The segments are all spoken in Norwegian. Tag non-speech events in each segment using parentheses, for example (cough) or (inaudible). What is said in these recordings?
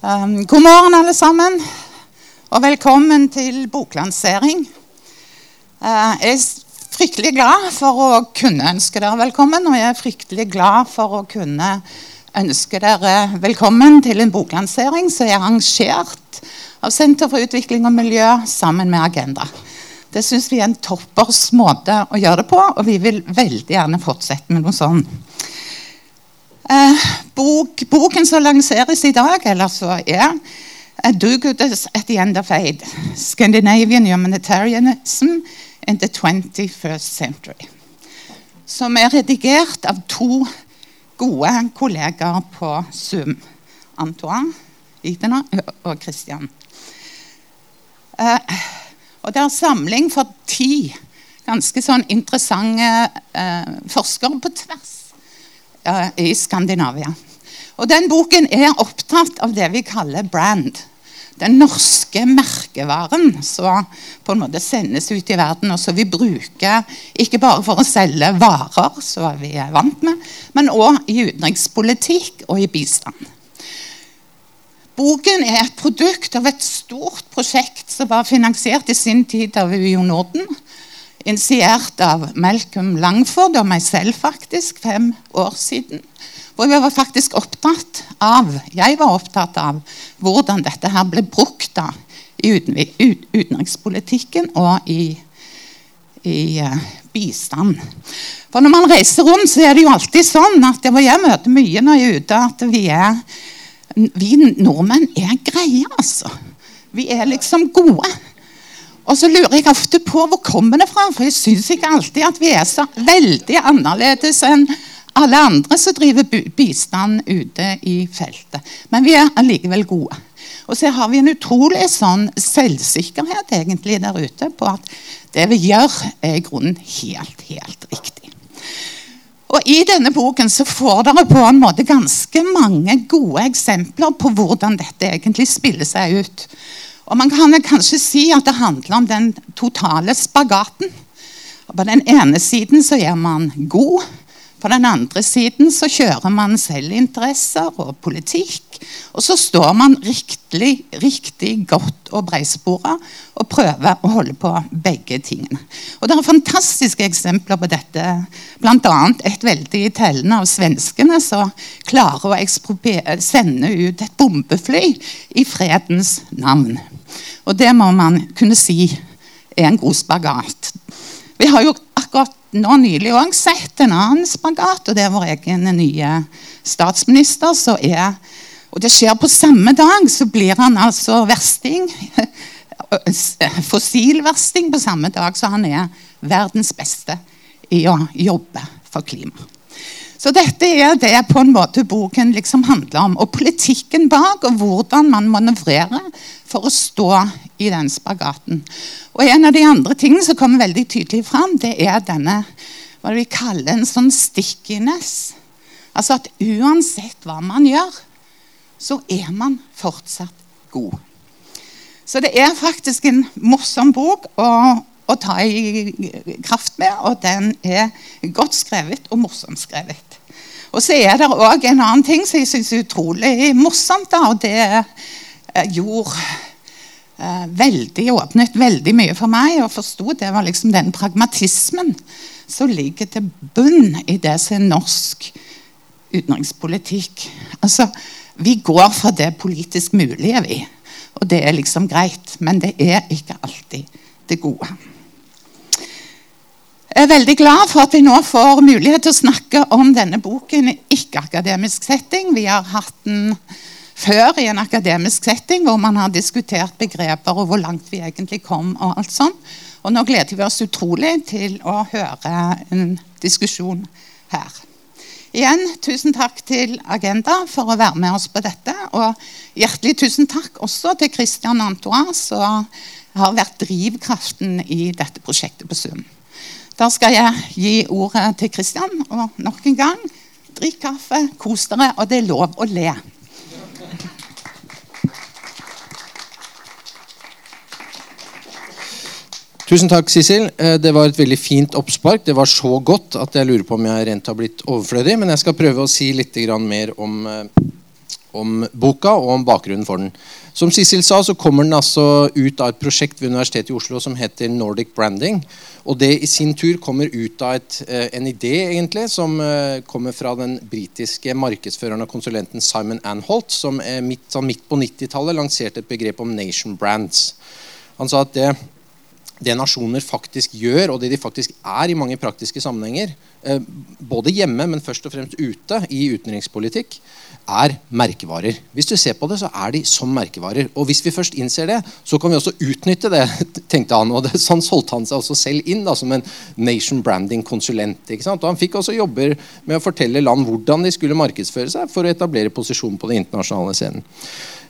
Um, god morgen, alle sammen, og velkommen til boklansering. Uh, jeg er fryktelig glad for å kunne ønske dere velkommen, og jeg er fryktelig glad for å kunne ønske dere velkommen til en boklansering som er arrangert av Senter for utvikling og miljø sammen med Agenda. Det syns vi er en toppers måte å gjøre det på, og vi vil veldig gjerne fortsette med noe sånt. Eh, bok, boken som lanseres i dag, eller så er A Do-Goodness at the End of Aid. Scandinavian Humanitarianism in the 21st Century. Som er redigert av to gode kollegaer på Zoom. Antoine Idena og Christian. Eh, og det er samling for ti ganske sånn interessante eh, forskere på tvers i Skandinavia. Og Den boken er opptatt av det vi kaller brand. Den norske merkevaren som på en måte sendes ut i verden, og som vi bruker ikke bare for å selge varer, som vi er vant med, men òg i utenrikspolitikk og i bistand. Boken er et produkt av et stort prosjekt som var finansiert i sin tid av UiO Norden initiert av Malcolm Langford og meg selv faktisk, fem år siden. Hvor vi var faktisk opptatt av jeg var opptatt av hvordan dette her ble brukt da, i utenrikspolitikken og i, i uh, bistand. For når man reiser rundt, så er det jo alltid sånn at jeg møter mye når jeg er ute, at vi, er, vi nordmenn er greie, altså. Vi er liksom gode. Og så lurer jeg ofte på hvor kommer det fra, for jeg syns ikke alltid at vi er så veldig annerledes enn alle andre som driver bistand ute i feltet. Men vi er allikevel gode. Og så har vi en utrolig sånn selvsikkerhet egentlig der ute på at det vi gjør, er i grunnen helt, helt riktig. Og I denne boken så får dere på en måte ganske mange gode eksempler på hvordan dette egentlig spiller seg ut. Og Man kan kanskje si at det handler om den totale spagaten. På den ene siden så er man god. På den andre siden så kjører man selvinteresser og politikk. Og så står man riktig, riktig godt og breispora og prøver å holde på begge tingene. Og Det er fantastiske eksempler på dette. Bl.a. et veldig tellende av svenskene som klarer å sende ut et bombefly i fredens navn. Og det må man kunne si er en god spagat. Vi har jo akkurat nå nylig òg sett en annen spagat, og det er vår egen nye statsminister som er Og det skjer på samme dag, så blir han altså versting. (laughs) Fossilversting på samme dag, så han er verdens beste i å jobbe for klima. Så dette er det på en måte boken liksom handler om. Og politikken bak, og hvordan man manøvrerer for å stå i den spagaten. Og En av de andre tingene som kommer veldig tydelig fram, det er denne hva vi kaller en sånn stickiness. Altså at uansett hva man gjør, så er man fortsatt god. Så det er faktisk en morsom bok å, å ta i kraft med, og den er godt skrevet og morsomt skrevet. Og så er det òg en annen ting som jeg syns er utrolig morsomt. Da, og det eh, gjorde eh, veldig, åpnet veldig mye for meg Og forsto Det var liksom den pragmatismen som ligger til bunn i det som er norsk utenrikspolitikk. Altså, Vi går for det politisk mulige, vi. Og det er liksom greit. Men det er ikke alltid det gode. Jeg er veldig glad for at vi nå får mulighet til å snakke om denne boken i ikke-akademisk setting. Vi har hatt den før i en akademisk setting hvor man har diskutert begreper og hvor langt vi egentlig kom. Og alt sånt. Og nå gleder vi oss utrolig til å høre en diskusjon her. Igjen, tusen takk til Agenda for å være med oss på dette. Og hjertelig tusen takk også til Christian Antoine, som har vært drivkraften i dette prosjektet på Sum. Da skal jeg gi ordet til Kristian. Og nok en gang drikk kaffe, kos dere, og det er lov å le. Tusen takk, Sissel. Eh, det var et veldig fint oppspark. Det var så godt at jeg lurer på om jeg rent har blitt overflødig. Men jeg skal prøve å si litt mer om, eh, om boka og om bakgrunnen for den. Som Sissel sa, så kommer den altså ut av et prosjekt ved Universitetet i Oslo som heter Nordic Branding. Og det i sin tur kommer ut av et, eh, en idé egentlig, som kommer fra den britiske markedsføreren og konsulenten Simon Anholt, som midt, sånn midt på 90-tallet lanserte et begrep om nation brands. Han sa at det det nasjoner faktisk gjør, og det de faktisk er i mange praktiske sammenhenger, eh, både hjemme, men først og fremst ute i utenrikspolitikk, er merkevarer. Hvis du ser på det, så er de som merkevarer. Og hvis vi først innser det, så kan vi også utnytte det, (laughs) tenkte han. Og det, sånn solgte han seg også selv inn da, som en nation branding-konsulent. Og han fikk også jobber med å fortelle land hvordan de skulle markedsføre seg for å etablere posisjon på den internasjonale scenen.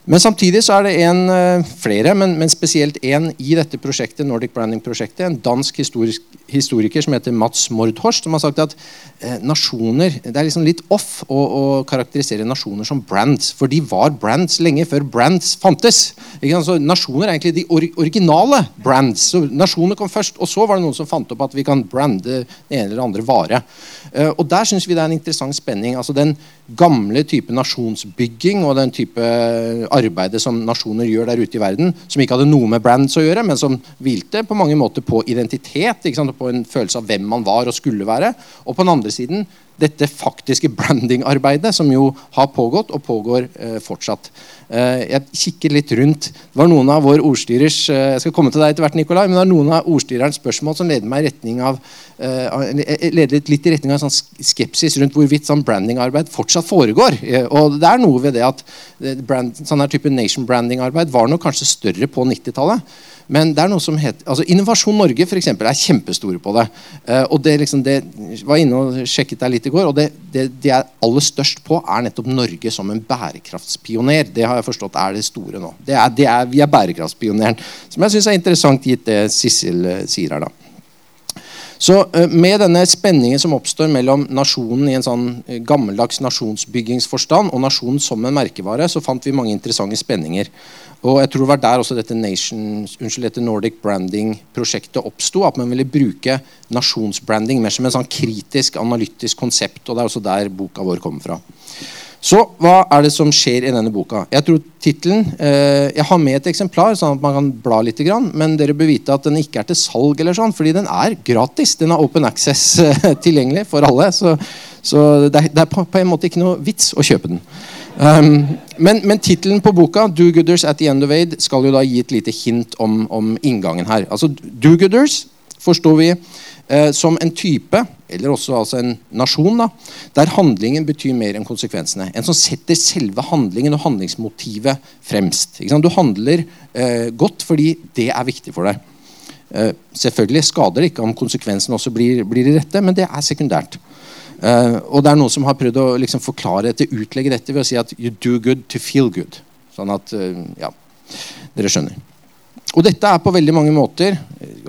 Men samtidig så er det en, eh, flere, men, men spesielt én i dette prosjektet, Nordic Branding-prosjektet, en dansk historisk, historiker som heter Mats Mordhorst, som har sagt at eh, nasjoner Det er liksom litt off å, å, karakterisere nasjoner som brands, for de var brands lenge før brands fantes. Så nasjoner er egentlig de or originale brands. Så Nasjoner kom først, og så var det noen som fant opp at vi kan brande den ene eller andre vare. Eh, og der syns vi det er en interessant spenning. altså den gamle type nasjonsbygging og den type arbeidet som nasjoner gjør der ute i verden, som ikke hadde noe med brands å gjøre, men som hvilte på mange måter på identitet, på en følelse av hvem man var og skulle være. Og på den andre siden dette faktiske brandingarbeidet som jo har pågått og pågår eh, fortsatt. Eh, jeg kikker litt rundt. Det var noen av vår ordstyrers eh, jeg skal komme til deg etter hvert, Nikolai, men det var noen av ordstyrerens spørsmål som leder meg i retning av eh, litt i retning av sånn skepsis rundt hvorvidt sånn brandingarbeid fortsatt foregår. Og det er noe ved det at brand, sånn her type nation branding-arbeid var nok kanskje større på 90-tallet. Men det er noe som heter, altså Innovasjon Norge for eksempel, er kjempestore på det. Uh, og det, liksom, det var inne og sjekket deg litt i går, og det, det, de er aller størst på, er nettopp Norge som en bærekraftspioner. Det har jeg forstått er det store nå. Det er, er, vi er bærekraftspioneren. Som jeg syns er interessant, gitt det Sissel uh, sier her. da. Så uh, Med denne spenningen som oppstår mellom nasjonen i en sånn gammeldags nasjonsbyggingsforstand og nasjonen som en merkevare, så fant vi mange interessante spenninger. Og jeg tror det var der også dette, Nations, unnskyld, dette Nordic Branding-prosjektet oppsto. At man ville bruke nasjonsbranding mer som en sånn kritisk, analytisk konsept. og Det er også der boka vår kommer fra. Så hva er det som skjer i denne boka? Jeg tror titlen, eh, jeg har med et eksemplar, sånn at man kan bla litt. Men dere bør vite at den ikke er til salg, eller sånn, fordi den er gratis. Den er open access (laughs) eh, tilgjengelig for alle. Så, så det, er, det er på, på en måte ikke noe vits å kjøpe den. Um, men men tittelen på boka, 'Do-Gooders at the End of Aid', skal jo da gi et lite hint om, om inngangen her. Altså, Do-Gooders forstår vi eh, som en type, eller også altså en nasjon, da, der handlingen betyr mer enn konsekvensene. En som setter selve handlingen og handlingsmotivet fremst. Du handler eh, godt fordi det er viktig for deg. Eh, selvfølgelig skader det ikke om konsekvensene også blir, blir de rette, men det er sekundært. Uh, og det er noen som har prøvd å liksom, forklare dette, utlegge dette ved å si at you do good to feel good. Sånn at uh, Ja, dere skjønner. Og dette er på veldig mange måter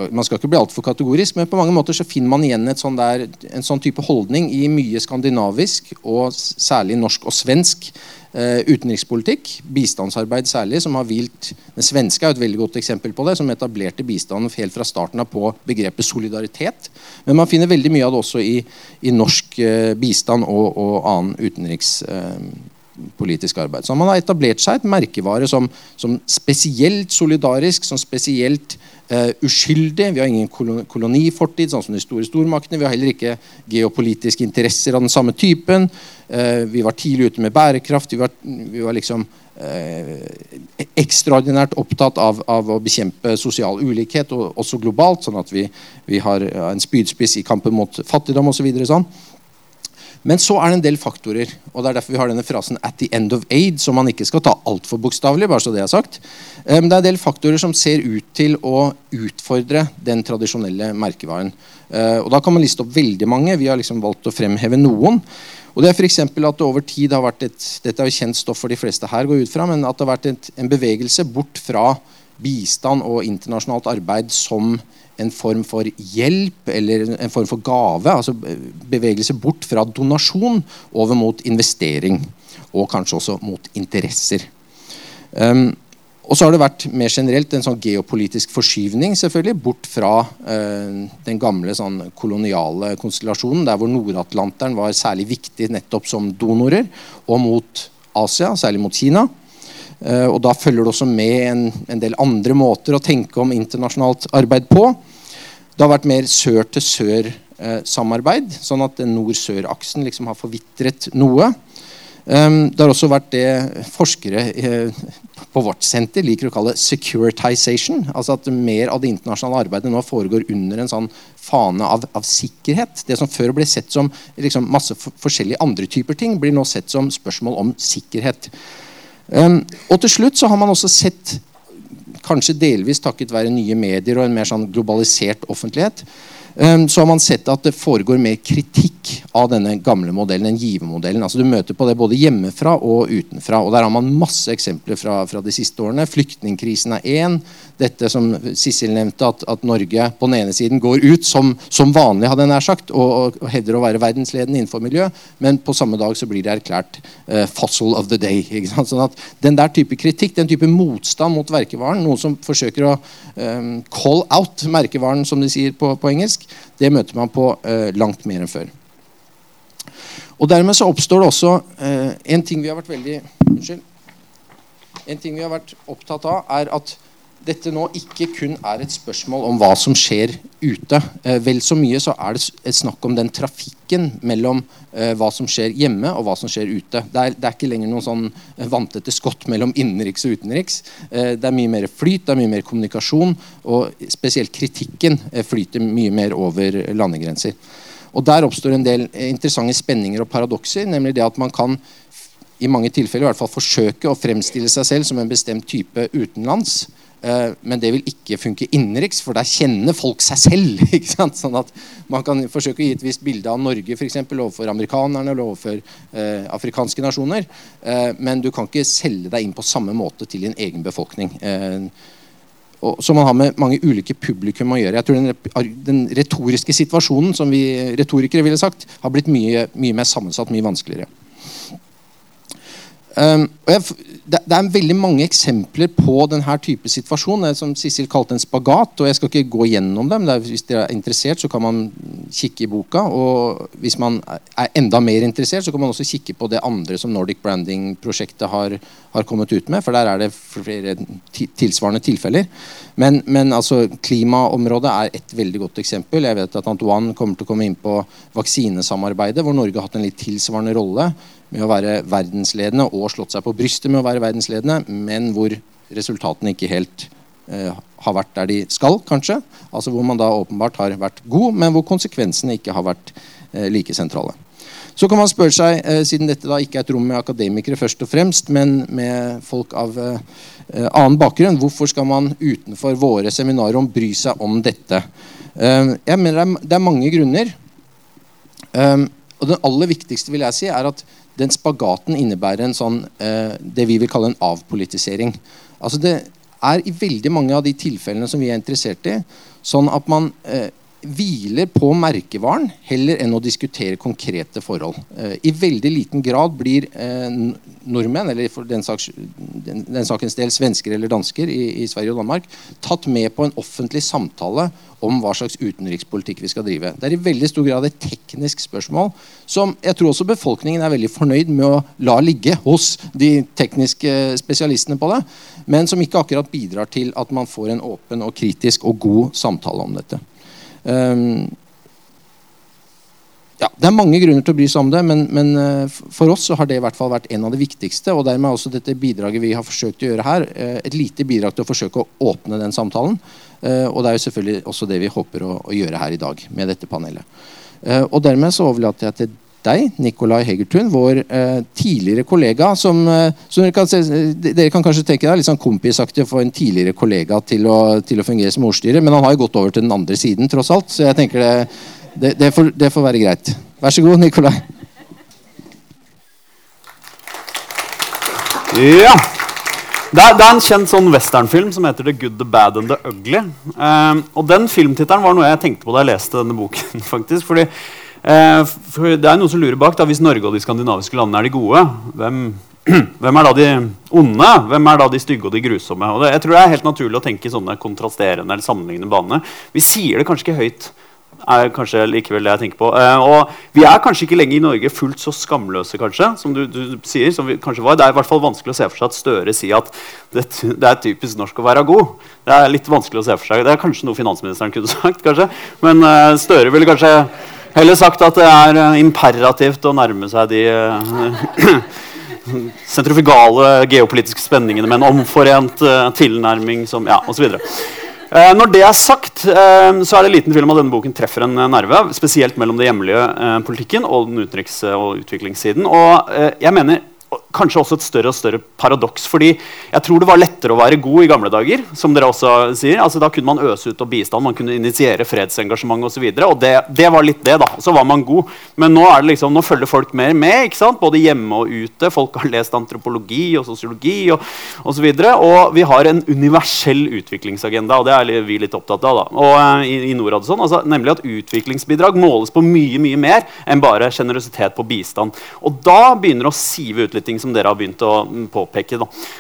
man skal ikke bli alt for kategorisk, men på mange måter så finner man igjen sånn der, en sånn type holdning i mye skandinavisk, og særlig norsk og svensk utenrikspolitikk, bistandsarbeid særlig, som har hvilt Den svenske er et veldig godt eksempel på det, som etablerte bistanden helt fra starten av på begrepet solidaritet. Men man finner veldig mye av det også i, i norsk uh, bistand og, og annen utenrikspolitisk uh, arbeid. Så man har etablert seg et merkevare som, som spesielt solidarisk, som spesielt Uh, uskyldig. Vi har ingen kolonifortid, sånn som de store stormaktene. Vi har heller ikke geopolitiske interesser av den samme typen. Uh, vi var tidlig ute med bærekraft. Vi var, vi var liksom Eh, ekstraordinært opptatt av, av, å bekjempe sosial ulikhet, og, også globalt, sånn at vi, vi har en spydspiss i kampen mot fattigdom osv. Så sånn. Men så er det en del faktorer, og det er derfor vi har denne frasen 'at the end of aid', som man ikke skal ta altfor bokstavelig. bare så Det er sagt. Men det er en del faktorer som ser ut til å utfordre den tradisjonelle merkevaren. Eh, og Da kan man liste opp veldig mange. Vi har liksom valgt å fremheve noen. Og det er for at det over tid har vært et dette er jo kjent stoff for de fleste her, går ut fra, men at det har vært en bevegelse bort fra bistand og internasjonalt arbeid som en form for hjelp eller en form for gave. altså Bevegelse bort fra donasjon over mot investering. Og kanskje også mot interesser. Um, og så har det vært mer generelt en sånn geopolitisk forskyvning selvfølgelig, bort fra uh, den gamle sånn koloniale konstellasjonen, der hvor Nord-Atlanteren var særlig viktig nettopp som donorer, og mot Asia, særlig mot Kina. Eh, og da følger det også med en, en, del andre måter å tenke om internasjonalt arbeid på. Det har vært mer sør-til-sør-samarbeid, eh, sånn at nord-sør-aksen liksom har forvitret noe. Um, det har også vært det forskere eh, på vårt senter liker å kalle securitization. Altså at mer av det internasjonale arbeidet nå foregår under en sånn fane av, av sikkerhet. Det som før ble sett som liksom, masse forskjellige andre typer ting, blir nå sett som spørsmål om sikkerhet. Og til slutt så har man også sett, kanskje delvis takket være nye medier og en mer sånn globalisert offentlighet, så har man sett at det foregår mer kritikk av denne gamle modellen, den givermodellen. Altså du møter på det både hjemmefra og utenfra. og Der har man masse eksempler fra, fra de siste årene. Flyktningkrisen er én. Dette som Sissel nevnte, at, at, Norge på den ene siden går ut som, som vanlig hadde jeg nær sagt, og, og, hevder å være verdensledende innenfor miljø, men på samme dag så blir det erklært uh, 'fossil of the day'. (laughs) Sånn at Den der type kritikk, den type motstand mot verkevaren, noen som forsøker å um, call out merkevaren, som de sier på, på engelsk, det møter man på uh, langt mer enn før. Og Dermed så oppstår det også uh, en ting vi har vært veldig Unnskyld. En ting vi har vært opptatt av, er at dette nå ikke kun er et spørsmål om hva som skjer ute. Eh, vel så mye så er det snakk om den trafikken mellom eh, hva som skjer hjemme og hva som skjer ute. Det er, det er ikke lenger noen sånn vantete skott mellom innenriks og utenriks. Eh, det er mye mer flyt, det er mye mer kommunikasjon, og spesielt kritikken eh, flyter mye mer over landegrenser. Og Der oppstår en del interessante spenninger og paradokser. nemlig det at man kan i mange tilfeller i hvert fall forsøke å fremstille seg selv som en bestemt type utenlands. Eh, men det vil ikke funke innenriks, for der kjenner folk seg selv. (laughs) ikke sant? Sånn at Man kan forsøke å gi et visst bilde av Norge for eksempel, overfor amerikanerne eller overfor eh, afrikanske nasjoner. Eh, men du kan ikke selge deg inn på samme måte til din egen befolkning. Eh, og, som man har med mange ulike publikum å gjøre. Jeg tror Den, den retoriske situasjonen som vi retorikere ville sagt, har blitt mye, mye mer sammensatt, mye vanskeligere. Um, jeg, det, det, er veldig mange eksempler på denne type situasjon. Som Sissel kalte en spagat. og Jeg skal ikke gå gjennom dem. Er, hvis dere er interessert, så kan man kikke i boka. Og hvis man er enda mer interessert, så kan man også kikke på det andre som Nordic Branding-prosjektet har, har, kommet ut med. For der er det flere tilsvarende tilfeller. Men, men altså, klimaområdet er et veldig godt eksempel. Jeg vet at Antoine kommer til å komme inn på vaksinesamarbeidet, hvor Norge har hatt en litt tilsvarende rolle med å være verdensledende og slått seg på brystet med å være verdensledende, men hvor resultatene ikke helt eh, har vært der de skal, kanskje. Altså Hvor man da åpenbart har vært god, men hvor konsekvensene ikke har vært eh, like sentrale. Så kan man spørre seg, eh, siden dette da ikke er et rom med akademikere, først og fremst, men med folk av eh, annen bakgrunn, hvorfor skal man utenfor våre seminarer bry seg om dette? Eh, jeg mener Det er mange grunner. Eh, og den aller viktigste vil jeg si er at den spagaten innebærer en sånn, eh, det vi vil kalle en avpolitisering. Altså det er i veldig mange av de tilfellene som vi er interessert i, sånn at man eh, hviler på merkevaren heller enn å diskutere konkrete forhold. Eh, I veldig liten grad blir eh, nordmenn, eller for den, saks, den, den, sakens del svensker eller dansker i, i, Sverige og Danmark, tatt med på en offentlig samtale om hva slags utenrikspolitikk vi skal drive. Det er i veldig stor grad et teknisk spørsmål som jeg tror også befolkningen er veldig fornøyd med å la ligge hos de tekniske spesialistene på det, men som ikke akkurat bidrar til at man får en åpen og kritisk og god samtale om dette. Um, ja, Det er mange grunner til å bry seg om det, men, men, eh, for oss så har det i hvert fall vært en av det viktigste. Og dermed også dette bidraget vi har forsøkt å gjøre her, eh, et lite bidrag til å forsøke å åpne den samtalen. Eh, og det er jo selvfølgelig også det vi håper å, å gjøre her i dag med dette panelet. Og dermed så overlater jeg til deg, Nikolai Hegertun, vår eh, tidligere kollega. Som, eh, som dere, kan se, dere, kan kanskje tenke deg litt sånn kompisaktig å få en tidligere kollega til å, til å fungere som ordstyrer, men han har jo gått over til den andre siden, tross alt. Så jeg tenker det, det, det, får, det får, være greit. Vær så god, Nikolai. Ja. Det er, det er, en kjent sånn westernfilm som heter The Good, The Bad and The Ugly. Um, og Den filmtittelen var noe jeg tenkte på da jeg leste denne boken. (laughs) faktisk, fordi for Det er noen som lurer bak. da, Hvis Norge og de skandinaviske landene er de gode, hvem, (clears throat) hvem er da de onde? Hvem er da de stygge og de grusomme? Og det, jeg tror det er helt naturlig å tenke i sånne kontrasterende eller sammenlignende baner. Vi sier det kanskje ikke høyt er kanskje likevel det jeg tenker på. Eh, og vi er kanskje ikke lenger i Norge fullt så skamløse, kanskje, som du, du, sier. som vi kanskje var. Det er i hvert fall vanskelig å se for seg at Støre sier at det, det, er typisk norsk å være god. Det er litt vanskelig å se for seg. Det er kanskje noe finansministeren kunne (laughs) sagt, kanskje. Men eh, Støre ville kanskje heller sagt at det er uh, imperativt å nærme seg de uh, (clears throat) sentrifugale geopolitiske spenningene med en omforent tilnærming som Ja, osv. Eh, når det er sagt, eh, så er det liten tvil om at denne boken treffer en nerve. Spesielt mellom den hjemlige eh, politikken og den utenriks- og utviklingssiden. Og jeg mener kanskje også et større og større paradoks. fordi jeg tror det var lettere å være god i gamle dager. som dere også sier. Altså, da kunne man øse ut og bistand, man kunne initiere fredsengasjement osv. Og, så og det, det, var litt det, da. Så var man god. Men nå, er det liksom, nå følger folk mer med. ikke sant? Både hjemme og ute. Folk har lest antropologi og sosiologi og osv. Og, så og vi har en universell utviklingsagenda, og det er vi litt opptatt av. da. Og uh, i, i Norad sånn, altså, Nemlig at utviklingsbidrag måles på mye mye mer enn bare sjenerøsitet på bistand. Og da begynner det å sive ut litt ting som dere har begynt å mm, påpeke.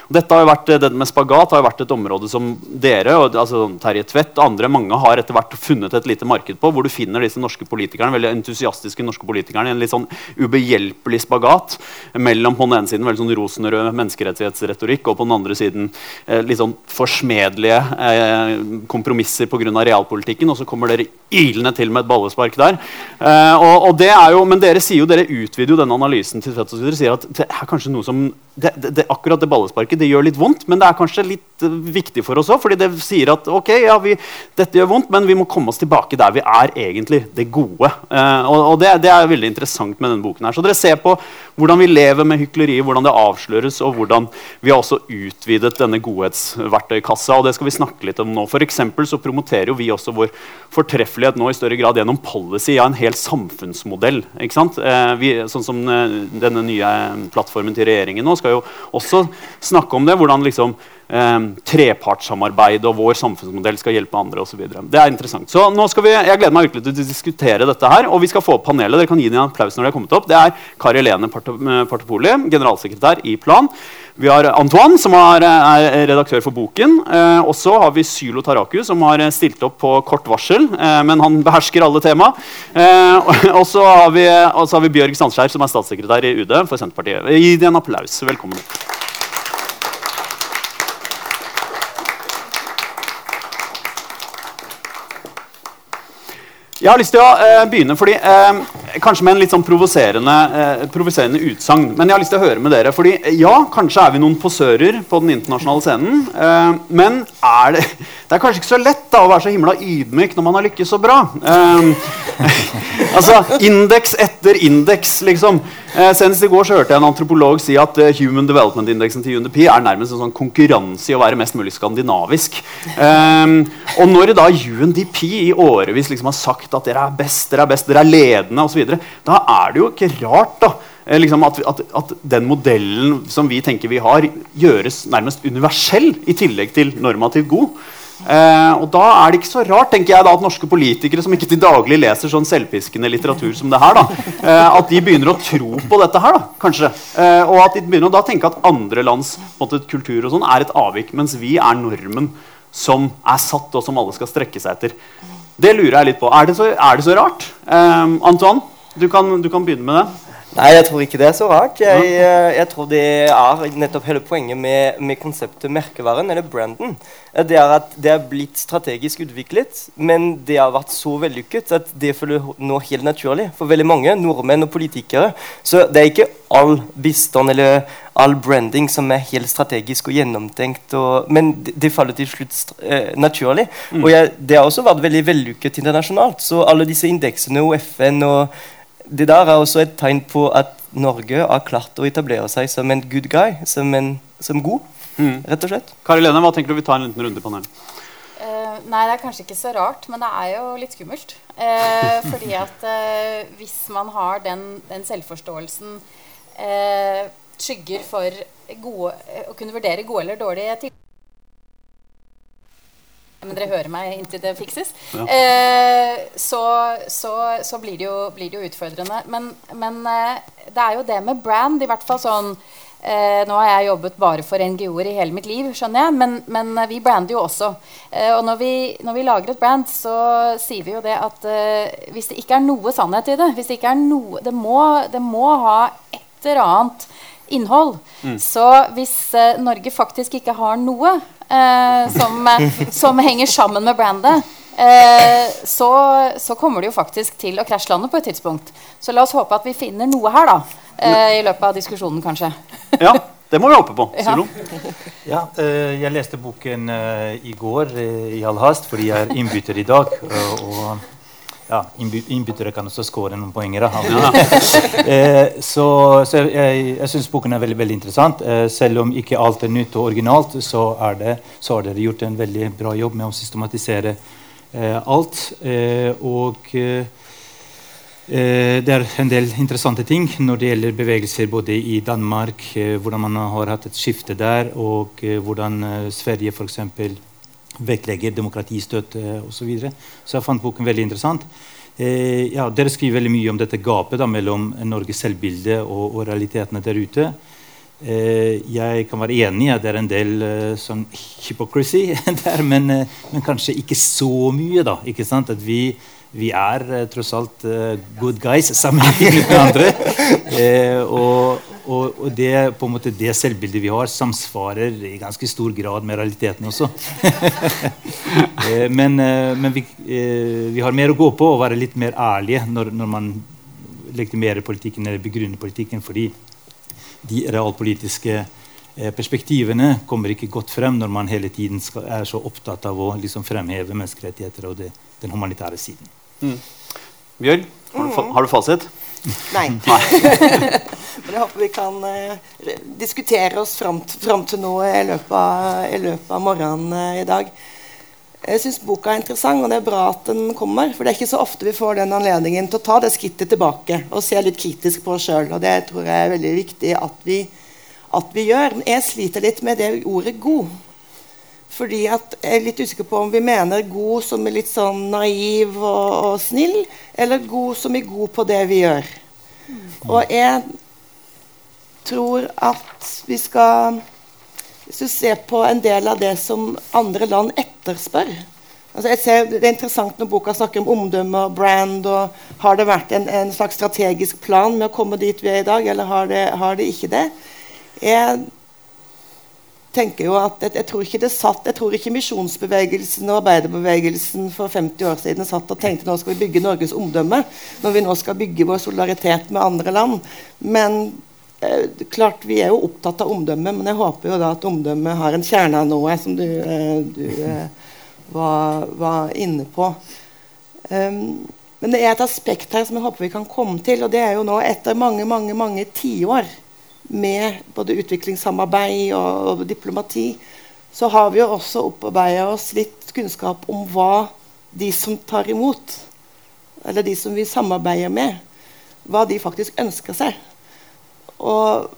Dette vært, det med spagat har jo vært et område som dere, altså Terje Tvedt og andre, mange har etter hvert funnet et lite marked på, hvor du finner disse norske politikerne, veldig entusiastiske norske politikerne i en litt sånn ubehjelpelig spagat mellom på den ene siden veldig sånn rosenrød menneskerettighetsretorikk og på den andre siden eh, litt sånn forsmedelige eh, kompromisser pga. realpolitikken. Og så kommer dere ilende til med et ballespark der. Eh, og, og det er jo, men dere sier jo, dere utvider jo denne analysen til Tvedt og sier at det er kanskje noe som det, det, akkurat det ballesparket det gjør litt vondt, men det er kanskje litt uh, viktig for oss òg. fordi det sier at ok, ja, vi, dette gjør vondt, men vi må komme oss tilbake der vi er egentlig, det gode. Eh, og, og det, det, er veldig interessant med denne boken. her. Så dere ser på hvordan vi lever med hykleri, hvordan det avsløres, og hvordan vi har også utvidet denne godhetsverktøykassa. og Det skal vi snakke litt om nå. For så promoterer jo vi også vår fortreffelighet nå i større grad gjennom policy av ja, en hel samfunnsmodell. ikke sant? Eh, vi, sånn som denne nye plattformen til regjeringen nå skal jo også snakke om det. Hvordan liksom, eh, trepartssamarbeid og vår samfunnsmodell skal hjelpe andre osv. Det er interessant. Så nå skal vi, Jeg gleder meg virkelig til å diskutere dette her. Og vi skal få opp panelet. Dere kan gi en applaus når det er kommet opp. Det er Kari Helene Partopoli, generalsekretær i Plan. Vi har Antoine, som er, er redaktør for boken. Eh, og så har vi Sylo Taraku, som har stilt opp på kort varsel. Eh, men han (laughs) behersker alle tema. Eh, og så har, har, vi Bjørg Sandskjær, som er statssekretær i UD for Senterpartiet. Gi dem en applaus. Velkommen. Jeg har lyst til å eh, begynne fordi, eh, kanskje med en litt sånn provoserende, eh, utsagn. Men jeg har lyst til å høre med dere. fordi ja, kanskje er vi noen posører på den internasjonale scenen. Eh, men er det, det er kanskje ikke så lett da, å være så himla ydmyk når man har lykkes så bra. Eh, (laughs) altså, Indeks etter indeks, liksom. Eh, senest i går så hørte jeg en antropolog si at uh, Human Development Indexen til UNDP er nærmest en sånn konkurranse i å være mest mulig skandinavisk. Um, og når da UNDP i årevis liksom har sagt at dere er best, dere er best, dere er ledende osv., da er det jo ikke rart da, eh, liksom at, at, at, den modellen som vi tenker vi har, gjøres nærmest universell i tillegg til normativt god. Eh, og Da er det ikke så rart tenker jeg da, at norske politikere som ikke til daglig leser sånn selvpiskende litteratur som det her, da, eh, at de begynner å tro på dette her. da, kanskje. Eh, og at de begynner å da tenke at andre lands måte, kultur og sånn er et avvik, mens vi er normen som er satt, og som alle skal strekke seg etter. Det lurer jeg litt på. Er det så, er det så rart? Eh, Antoine, du kan, du kan begynne med det. Nei, jeg tror ikke det er så rart. Jeg, eh, jeg tror det er nettopp hele poenget med, med, konseptet merkevaren, eller branden. Det er at det er blitt strategisk utviklet, men det har vært så vellykket at det føler nå helt naturlig for veldig mange nordmenn og politikere. Så det er ikke all bistand eller all branding som er helt strategisk og gjennomtenkt. Og, men det, det, faller til slutt eh, naturlig. Mm. Og jeg, det har også vært veldig vellykket internasjonalt. Så alle disse indeksene og FN og det der er også et tegn på at Norge har klart å etablere seg som en good guy, som, en, som god, mm. rett og slett. Kari Lene, hva tenker du vi tar en liten runde på panelet? Uh, nei, det er kanskje ikke så rart, men det er jo litt skummelt. Uh, (laughs) fordi at uh, hvis man har den, den selvforståelsen skygger for gode, å kunne vurdere gode eller dårlige tiltak men dere hører meg inntil det fikses, ja. eh, så, så, så blir, det jo, blir, det jo, utfordrende. Men, men eh, det er jo det med brand, i hvert fall sånn Eh, nå har jeg jobbet bare for NGO-er i hele mitt liv, skjønner jeg, men, men eh, vi brander jo også. Eh, og når vi, når vi, lager et brand, så sier vi jo det at eh, hvis det ikke er noe sannhet i det hvis Det ikke er noe, det må, det må ha et eller annet innhold. Mm. Så hvis eh, Norge faktisk ikke har noe som, som henger sammen med brandet, så, så, kommer det jo faktisk til å krasjlande på et tidspunkt. Så la oss håpe at vi finner noe her, da eh, i løpet av diskusjonen, kanskje. ja, det må vi håpe på. Ja. ja eh, jeg leste boken eh, i går eh, i all hast fordi jeg er innbytter i dag. og ja, Innbyttere kan også skåre noen poenger. Ja. (laughs) eh, så, så, jeg, jeg syns boken er veldig, veldig interessant. Eh, selv om ikke alt er nytt og originalt, så, det, så har dere gjort en veldig bra jobb med å systematisere eh, alt. og Eh, det er en del interessante ting når det gjelder bevegelser både i Danmark, eh, hvordan man har hatt et skifte der, og eh, hvordan Sverige f.eks. vektlegger demokratistøtte osv. Så, videre. så jeg fant boken veldig interessant. Ja, dere skriver veldig mye om dette gapet da, mellom Norges selvbilde og, og, realitetene der ute. jeg kan være enig i at det er en del sånn hypocrisy (laughs) der, men, men, kanskje ikke så mye. da, ikke sant? At vi vi er uh, tross alt good guys sammenlignet med andre. (laughs) Og, og, og, det, på en måte, det selvbildet vi har, samsvarer i ganske stor grad med realiteten også. (laughs) men, men vi, vi, har mer å gå på og være litt mer ærlige når, når man legitimerer politikken eller begrunner politikken, fordi de realpolitiske perspektivene kommer ikke godt frem når man hele tiden skal, er så opptatt av å liksom fremheve menneskerettigheter og det, den humanitære siden. Mm. Bjørg, har du, har du fasit? Nei. (laughs) Men jeg håper vi kan uh, diskutere oss fram, fram, til nå i løpet av, i løpet av morgenen uh, i dag. Jeg syns boka er interessant, og det er bra at den kommer. For det er ikke så ofte vi får den anledningen til å ta det skrittet tilbake og se litt kritisk på oss sjøl. Og det tror jeg er veldig viktig at vi, at vi gjør. Men jeg sliter litt med det ordet 'god'. Fordi at Jeg er litt usikker på om vi mener god som er litt sånn naiv og, og snill, eller god som er god på det vi gjør. Mm. Og jeg tror at vi skal Hvis du ser på en del av det som andre land etterspør altså jeg ser, Det er interessant når boka snakker om omdømme og brand. og Har det vært en, en slags strategisk plan med å komme dit vi er i dag, eller har det, har det ikke det? Jeg tenker jo at jeg, jeg, tror ikke det satt, jeg tror ikke misjonsbevegelsen og arbeiderbevegelsen for 50 år siden satt og tenkte nå skal vi bygge Norges omdømme når vi nå skal bygge vår solidaritet med andre land. Men eh, klart vi er jo opptatt av omdømme, men jeg håper jo da at omdømme har en kjerne av noe, som du, eh, du eh, var, var, inne på. Um, men det er et aspekt her som jeg håper vi kan komme til, og det er jo nå etter mange, mange, mange tiår med både utviklingssamarbeid og, og, diplomati, så har vi jo også opparbeida oss litt kunnskap om hva de som tar imot, eller de som vi samarbeider med, hva de faktisk ønsker seg. Og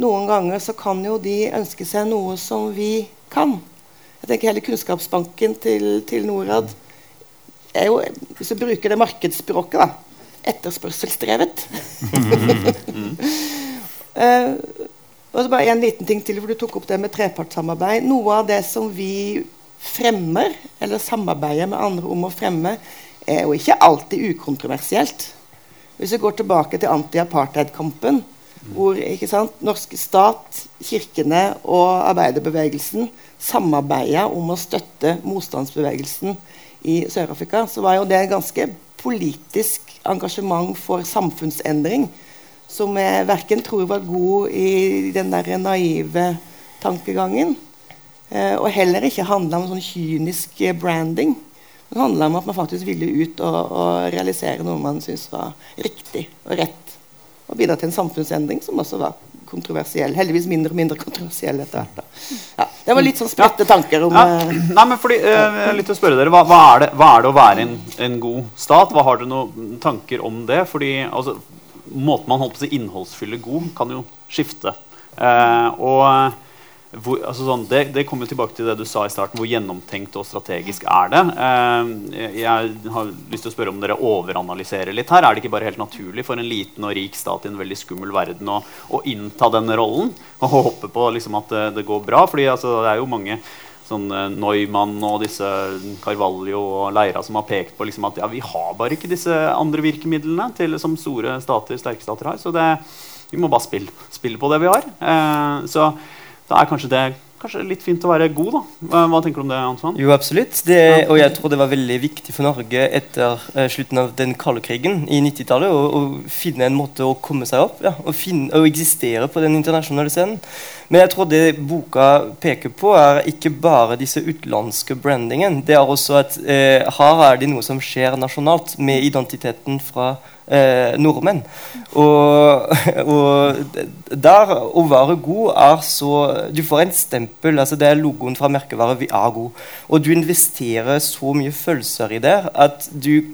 noen ganger så kan jo de ønske seg noe som vi kan. Jeg tenker Hele kunnskapsbanken til, til Norad er jo, hvis vi bruker det markedsspråket, da, etterspørselsdrevet. (laughs) Uh, og så bare en liten ting til, for Du tok opp det med trepartssamarbeid. Noe av det som vi fremmer, eller samarbeider med andre om å fremme, er jo ikke alltid ukontroversielt. Hvis vi går tilbake til anti-apartheid-kampen, hvor sant, norske stat, kirkene og arbeiderbevegelsen samarbeida om å støtte motstandsbevegelsen i Sør-Afrika, så var jo det ganske politisk engasjement for samfunnsendring som jeg verken tror var god i den der naive tankegangen, eh, og heller ikke handla om sånn kynisk branding. Det handla om at man faktisk ville ut og, og realisere noe man syntes var riktig og rett. Og bidra til en samfunnsendring som også var kontroversiell. Heldigvis mindre og mindre kontroversiell etter hvert. Ja, det var litt sånn spredte tanker om ja. Eh, Nei, men fordi, uh, litt å spørre dere, hva, hva, er det, hva, er det, å være en, en god stat? Hva Har dere noen tanker om det? Fordi altså, måten man holdt på å si innholdsfylle god, kan jo skifte. Eh, og hvor, altså sånn, det, det kommer tilbake til det du sa i starten. Hvor gjennomtenkt og strategisk er det? Eh, jeg har lyst til å spørre om dere overanalyserer litt her. Er det ikke bare helt naturlig for en liten og rik stat i en veldig skummel verden å, å innta denne rollen? Og håpe på liksom, at det, det, går bra? Fordi altså, det er jo mange sånn uh, Neumann og disse Carvalho og Leira som har pekt på liksom, at ja, vi har bare ikke disse andre virkemidlene til, som store stater, sterke stater har. Så det, vi må bare spille, spille på det vi har. Eh, så da er kanskje det kanskje litt fint å være god, da. Hva, tenker du om det, Antoine? Jo, absolutt. Det, og jeg tror det var veldig viktig for Norge etter uh, slutten av den kalde krigen i 90-tallet å, finne en måte å komme seg opp ja, og, finne, og eksistere på den internasjonale scenen. Men jeg tror det boka peker på, er ikke bare disse utenlandske brandingen. Det er også at uh, her er det noe som skjer nasjonalt med identiteten fra eh, nordmenn. Og, og, der å være god er så Du får en stempel. altså Det er logoen fra merkevaret 'Vi er god'. Og du investerer så mye følelser i det at du,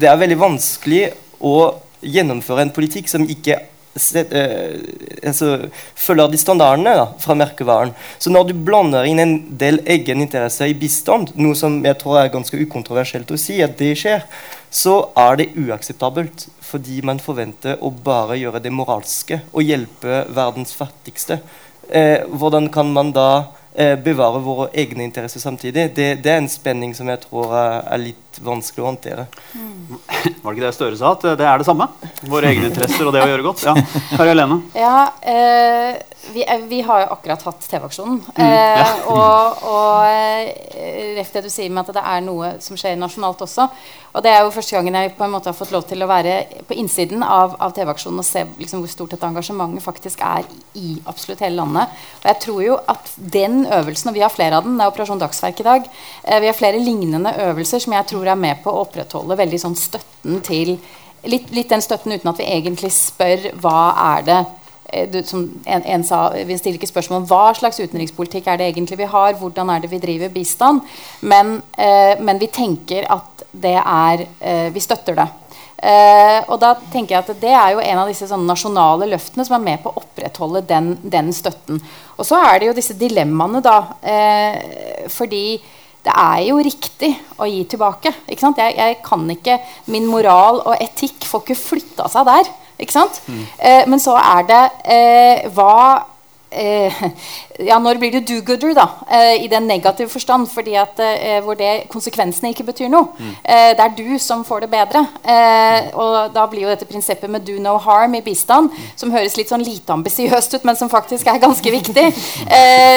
det er veldig vanskelig å gjennomføre en politikk som ikke set, uh, altså, følger de standardene da, fra merkevaren. Så når du blander inn en del egeninteresse i bistand, noe som jeg tror er ganske ukontroversielt å si, at det skjer, så er det uakseptabelt. Fordi man forventer å bare gjøre det moralske og hjelpe verdens fattigste. Eh, hvordan kan man da eh, bevare våre egne interesser samtidig? Det, det, er en spenning som jeg tror er, er litt vanskelig å håndtere. Mm. Var det ikke det Støre sa? At det er det samme? Våre egne interesser og det å gjøre godt? Ja, Kari Helene? Ja, eh, vi, vi, har jo akkurat hatt TV-aksjonen. Mm, ja. Eh, og, og eh, rett det du sier med at det er noe som skjer nasjonalt også. Og det er jo første gangen jeg på en måte har fått lov til å være på innsiden av, av TV-aksjonen og se liksom, hvor stort dette engasjementet faktisk er i absolutt hele landet. Og jeg tror jo at den øvelsen, og vi har flere av den, det er Operasjon Dagsverk i dag, eh, vi har flere lignende øvelser som jeg tror er med på å opprettholde veldig sånn støtten til litt, litt den støtten uten at vi egentlig spør hva er det Eh, du, som en, en, sa, Vi stiller ikke spørsmål om hva slags utenrikspolitikk er det egentlig vi har. Hvordan er det vi driver bistand? Men, eh, men vi tenker at det er eh, Vi støtter det. Eh, og da tenker jeg at Det er jo en av disse nasjonale løftene som er med på å opprettholde den, den støtten. Og så er det jo disse dilemmaene, da. Eh, fordi det er jo riktig å gi tilbake. Jeg, jeg, kan ikke Min moral og etikk får ikke flytta seg der. Ikke sant? Mm. Eh, men så er det eh, hva (laughs) ja, Når blir du do-gooder, da? Eh, I den negative forstand. fordi at eh, Hvor det, konsekvensene ikke betyr noe. Mm. Eh, det er du som får det bedre. og da blir jo dette prinsippet med do no harm i bistand, mm. som høres litt sånn lite ambisiøst ut, men som faktisk er ganske viktig.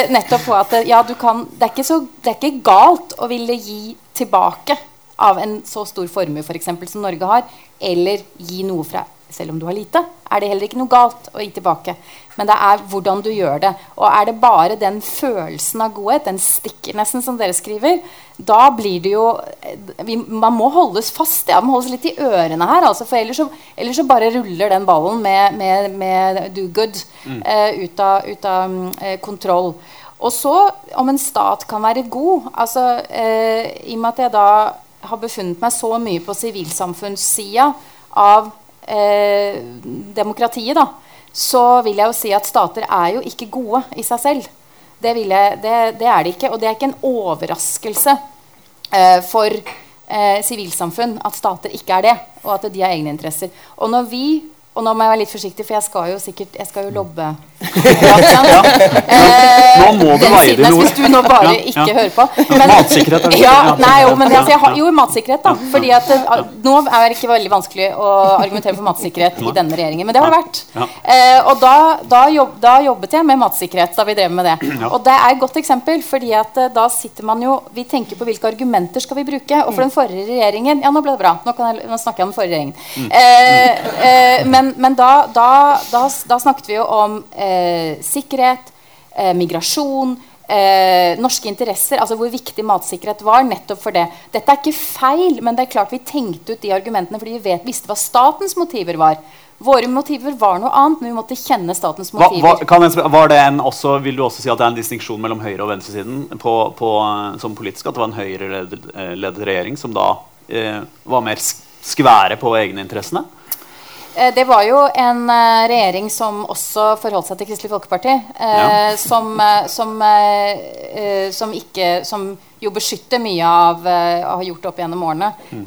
nettopp på at ja, du kan, det, er ikke så, det er ikke galt å ville gi tilbake av en så stor formue for eksempel, som Norge har, eller gi noe fra selv om du har lite, er det heller ikke noe galt å gi tilbake. Men det er hvordan du gjør det. Og er det bare den følelsen av godhet, den stikker nesten som dere skriver, da blir det jo vi, Man må holdes fast. Ja, man holdes litt i ørene her. Altså, for ellers så, ellers så, bare ruller den ballen med, med, med do good mm. uh, ut av, ut av uh, kontroll. Og så, om en stat kan være god altså, uh, I og med at jeg da har befunnet meg så mye på sivilsamfunnssida av eh, demokratiet, da, så vil jeg jo si at stater er jo ikke gode i seg selv. Det, jeg, det, det er de ikke. Og det er ikke en overraskelse eh, for eh, sivilsamfunn at stater ikke er det, og at de har egne interesser. Og når vi og nå må jeg være litt forsiktig, for jeg skal jo sikkert jeg skal jo lobbe. (laughs) ja. (laughs) eh, nå må du veie dine ord. Hvis du nå bare ja, ikke hører på. Men, (laughs) matsikkerhet. Er ja, nei, jo, men altså, har, jo, matsikkerhet, da. Fordi at uh, Nå er det ikke veldig vanskelig å argumentere for matsikkerhet i denne regjeringen, men det har det vært. Eh, og da, da, jobb, da, jobbet jeg med matsikkerhet da vi drev med det. Og det er et godt eksempel, fordi at uh, da sitter man jo Vi tenker på hvilke argumenter skal vi bruke. Og for den forrige regjeringen Ja, nå ble det bra. Nå, jeg, nå snakker jeg om den forrige regjeringen. Mm. Eh, men men, men da, da, da, da, snakket vi jo om eh, sikkerhet, eh, migrasjon, eh, norske interesser. Altså hvor viktig matsikkerhet var. nettopp for det. Dette er ikke feil, men det er klart vi tenkte ut de argumentene fordi vi vet, visste hva statens motiver var. Våre motiver var noe annet, men vi måtte kjenne statens motiver. Hva, hva, var det en også, vil du også si at det er en distinksjon mellom høyre- og venstresiden på, på, som politisk? At det var en høyreledet eh, regjering som da eh, var mer skvære på egeninteressene? Eh, Det var jo en eh, regjering som også forholdt seg til Kristelig Folkeparti. Ja. (laughs) som, eh, som, eh, eh, som ikke Som jo beskytter mye av eh, og har gjort det opp gjennom årene. Mm.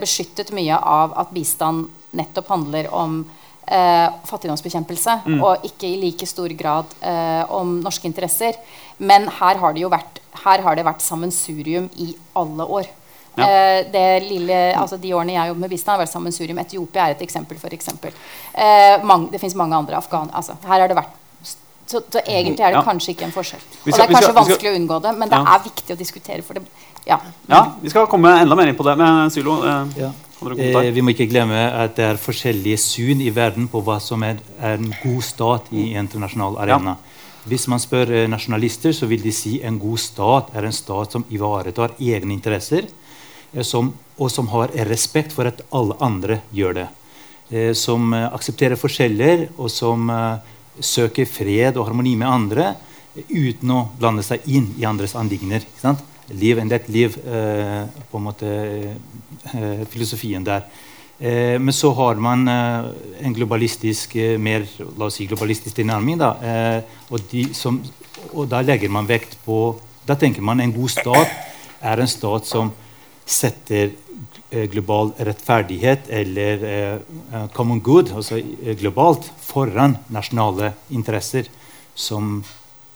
beskyttet mye av at bistand nettopp handler om eh, fattigdomsbekjempelse, og ikke i like stor grad eh, om norske interesser. Men her har det jo vært, her har det vært sammensurium i alle år. Ja. Eh, det lille, altså de årene jeg jobbet med bistand, har vært sammensurium. Etiopia er et eksempel. For eksempel. eh, mange, det fins mange andre. Afghan, altså, her har det vært så, så egentlig er det Ja. kanskje ikke en forskjell. Skal, Og det er kanskje skal- vanskelig skal- å unngå det, men det Ja. er viktig å diskutere. For det, ja. Ja, Vi skal komme enda mer inn på det. med Sylo, eh? Eh, vi må ikke glemme at det er forskjellige syn i verden på hva som er, er en god stat i internasjonal arena. Hvis man spør eh, nasjonalister, så vil de si en god stat er en stat som ivaretar egne interesser, som, og som har respekt for at alle andre gjør det. Eh, som eh, aksepterer forskjeller, og som eh, søker fred og harmoni med andre eh, uten å blande seg inn i andres anliggender. Liv and let live, eh, på en måte eh, filosofien der. Eh, men så har man eh, en globalistisk, eh, mer la oss si globalistisk tilnærming. Da, eh, og, de som, og da legger man vekt på Da tenker man en god stat er en stat som setter eh, global rettferdighet eller eh, eh, common good, altså globalt, foran nasjonale interesser. Som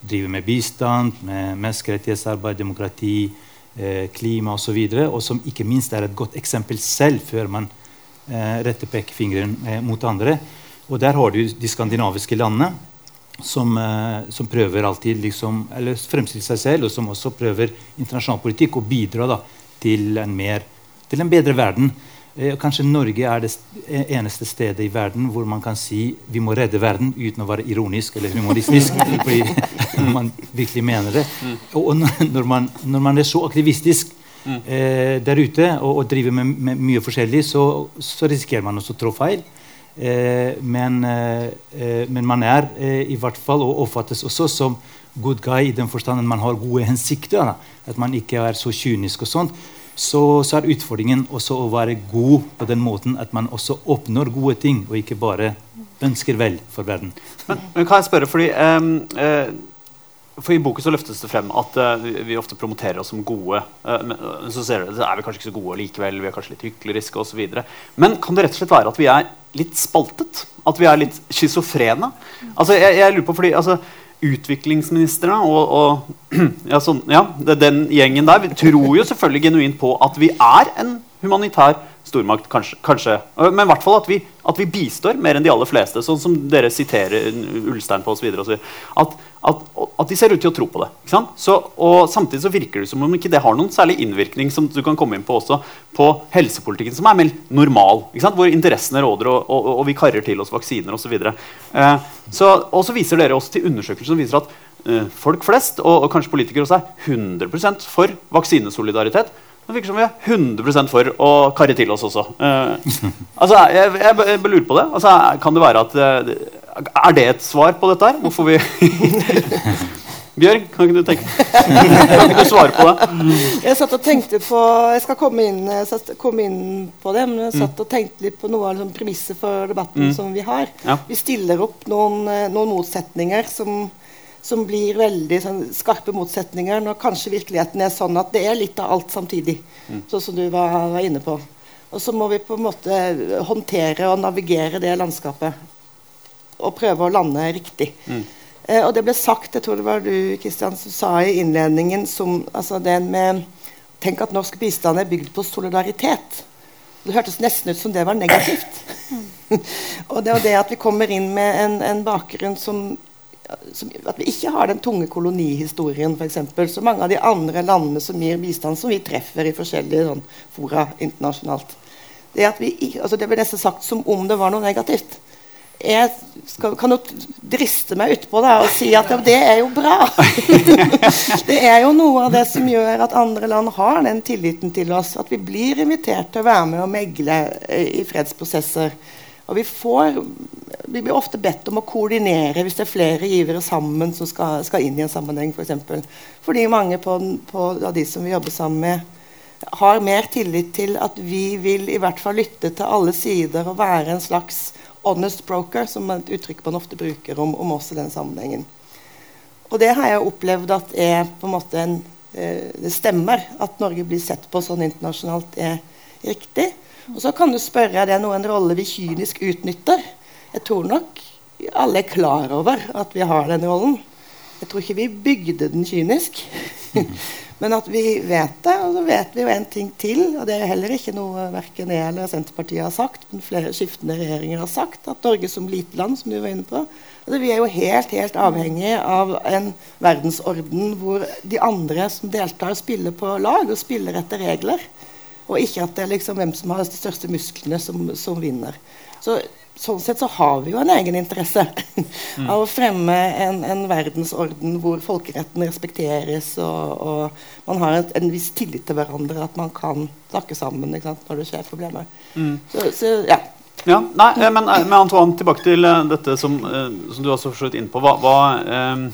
driver med bistand, med menneskerettighetsarbeid, demokrati, eh, klima osv. Og, så og som ikke minst er et godt eksempel selv, før man eh, retter pekefingeren eh, mot andre. Og der har du de skandinaviske landene som, eh, som prøver alltid liksom, eller fremstiller seg selv, og som også prøver internasjonal politikk og bidra da, til, en mer, til en bedre verden. Eh, kanskje Norge er det eh, eneste stedet i verden hvor man kan si vi må redde verden uten å være ironisk eller humoristisk. (laughs) fordi (laughs) man virkelig mener det. Og, og når, man, når man er så aktivistisk eh, der ute og, og driver med, med mye forskjellig, så, så risikerer man også å trå feil. Eh, men, eh, eh, men man er i hvert fall og oppfattes også som good guy i den forstand at man har gode hensikter. Da. At man ikke er så kynisk og sånt. Så, så er utfordringen også å være god på den måten at man også oppnår gode ting, og ikke bare ønsker vel for verden. Men, men kan jeg spørre, fordi um, uh, for I boken så løftes det frem at uh, vi- ofte promoterer oss som gode. Uh, men så ser dere, er vi kanskje ikke så gode likevel. Vi er kanskje litt hykleriske osv. Men kan det rett og slett være at vi er litt spaltet? At vi er litt schizofrene? Altså, jeg, jeg lurer på fordi altså, Utviklingsministrene og, og (clears throat) ja, sånn, ja, den gjengen der vi tror jo selvfølgelig genuint på at vi er en humanitær stormakt, kanskje. kanskje. Men i hvert fall at vi, at vi bistår mer enn de aller fleste. Sånn som dere siterer Ulstein på osv. At, at, at de ser ut til å tro på det. Så, og Samtidig så virker det som om ikke det har noen særlig innvirkning som du kan komme inn på også, på helsepolitikken, som er mer normal. Hvor interessene råder, og, og, og vi karrer til oss vaksiner osv. Eh, så, og så viser dere oss til undersøkelser som viser at eh, folk flest, og, og kanskje politikere også, er 100 for vaksinesolidaritet. Det virker som vi er 100% for å karre til oss også. Eh, altså, jeg, jeg, jeg lurer på det. Altså, kan det være at eh, Er det et svar på dette her? Hvorfor vi (laughs) Bjørg, kan ikke du tenke Kan ikke du svare på det? Jeg satt og tenkte på Jeg skal komme inn, satt, komme inn på det, men jeg satt og tenkte litt på noe av liksom, premisset for debatten som vi har. Ja. Vi stiller opp noen, eh, noen motsetninger som, som blir veldig sånn, skarpe motsetninger, når kanskje virkeligheten er sånn at det er litt av alt samtidig. Sånn som du var, var inne på. Og så må vi på en måte håndtere og navigere det landskapet. Og prøve å lande riktig. Eh, og det ble sagt, jeg tror det var du Kristian, som sa i innledningen som, altså den med Tenk at norsk bistand er bygd på solidaritet. Det hørtes nesten ut som det var negativt. (laughs) og det er det at vi kommer inn med en, en bakgrunn som, som At vi ikke har den tunge kolonihistorien, f.eks. Så mange av de andre landene som gir bistand, som vi treffer i forskjellige sånn, fora internasjonalt. Det, at vi, altså det ble nesten sagt som om det var noe negativt jeg skal, kan jo driste meg utpå det og si at ja, det er jo bra. (laughs) det er jo noe av det som gjør at andre land har den tilliten til oss. At vi blir invitert til å være med og megle eh, i fredsprosesser. Og vi, får, vi blir ofte bedt om å koordinere hvis det er flere givere sammen som skal, skal inn i en sammenheng. For eksempel. Fordi mange på, på, av de som vi jobber sammen med, har mer tillit til at vi vil i hvert fall lytte til alle sider og være en slags honest broker, som er et uttrykk man ofte bruker om, om oss i den sammenhengen. Og det har jeg opplevd at er på en måte en, eh, det stemmer. At Norge blir sett på sånn internasjonalt er riktig. Og så kan du spørre er det noe en rolle vi kynisk utnytter. Jeg tror nok alle er klar over at vi har den rollen. Jeg tror ikke vi bygde den kynisk. (laughs) Men at vi vet det. Og så vet vi jo en ting til, og det er heller ikke noe verken jeg eller Senterpartiet har sagt, men flere skiftende regjeringer har sagt, at Norge som lite land, som du var inne på, altså vi er jo helt helt avhengig av en verdensorden hvor de andre som deltar, spiller på lag og spiller etter regler. Og ikke at det er liksom hvem som har de største musklene, som, som vinner. Så sånn sett så har vi jo en egen interesse mm. av å fremme en, en, verdensorden hvor folkeretten respekteres, og, og man har et, en viss tillit til hverandre, at man kan snakke sammen når det skjer problemer. Mm. Så, så, ja. ja. Nei, eh, men, eh, men, Antoine, tilbake til eh, dette som, som du også så inn på. Hva, hva um,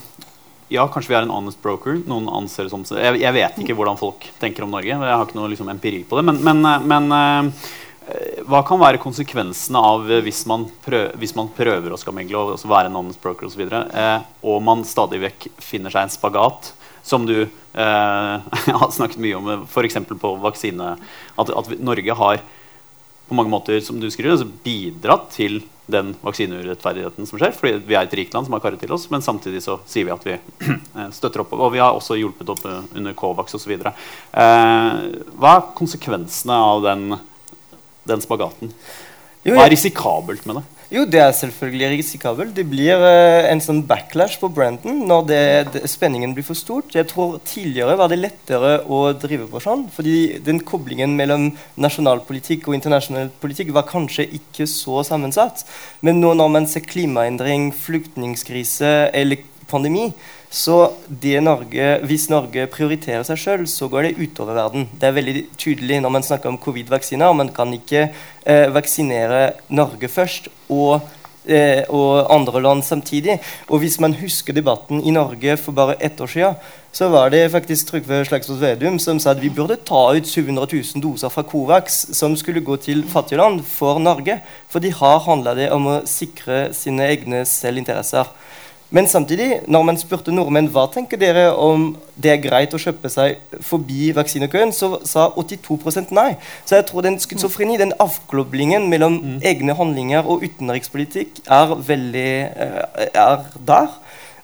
ja, kanskje vi er en honest broker. Noen anser det som jeg, jeg, vet ikke hvordan folk tenker om Norge. Jeg har ikke noe liksom, empiri på det. Men, men, men hva kan være konsekvensene av eh, hvis man, prøver, hvis man prøver å skamegle og være en honest broker osv., eh, og man stadig vekk finner seg en spagat, som du eh, (laughs) har snakket mye om, f.eks. på vaksine at, at, Norge har på mange måter som du skriver, altså bidratt til den vaksineurettferdigheten som skjer. fordi vi er et rikt land som har karret til oss, men samtidig så sier vi at vi (clears throat) støtter opp. Og vi har også hjulpet opp under Covax osv. Eh, hva er konsekvensene av den den spagaten? Hva er risikabelt med det? Jo, det er selvfølgelig risikabelt. Det blir uh, en sånn backlash på Brandon når det, det, spenningen blir for stort. Jeg tror Tidligere var det lettere å drive på sånn, fordi den koblingen mellom nasjonalpolitikk og internasjonal politikk var kanskje ikke så sammensatt. Men nå når man ser klimaendring, flyktningkrise eller pandemi, så Norge, hvis Norge prioriterer seg sjøl, så går det utover verden. Det er veldig tydelig når man snakker om covid-vaksiner. Man kan ikke eh, vaksinere Norge først og, eh, og, andre land samtidig. Og hvis man husker debatten i Norge for bare ett år siden, så var det faktisk Trygve Slagsvold Vedum som sa at vi burde ta ut 700 000 doser fra Covax som skulle gå til fattige land for Norge. For de har handla det om å sikre sine egne selvinteresser. Men samtidig, når man spurte nordmenn hva tenker dere om det er greit å kjøpe seg forbi vaksinekøen, så sa 82% nei. Så jeg tror den schizofreni, den avkloblingen mellom mm. egne handlinger og utenrikspolitikk, er veldig uh, er der.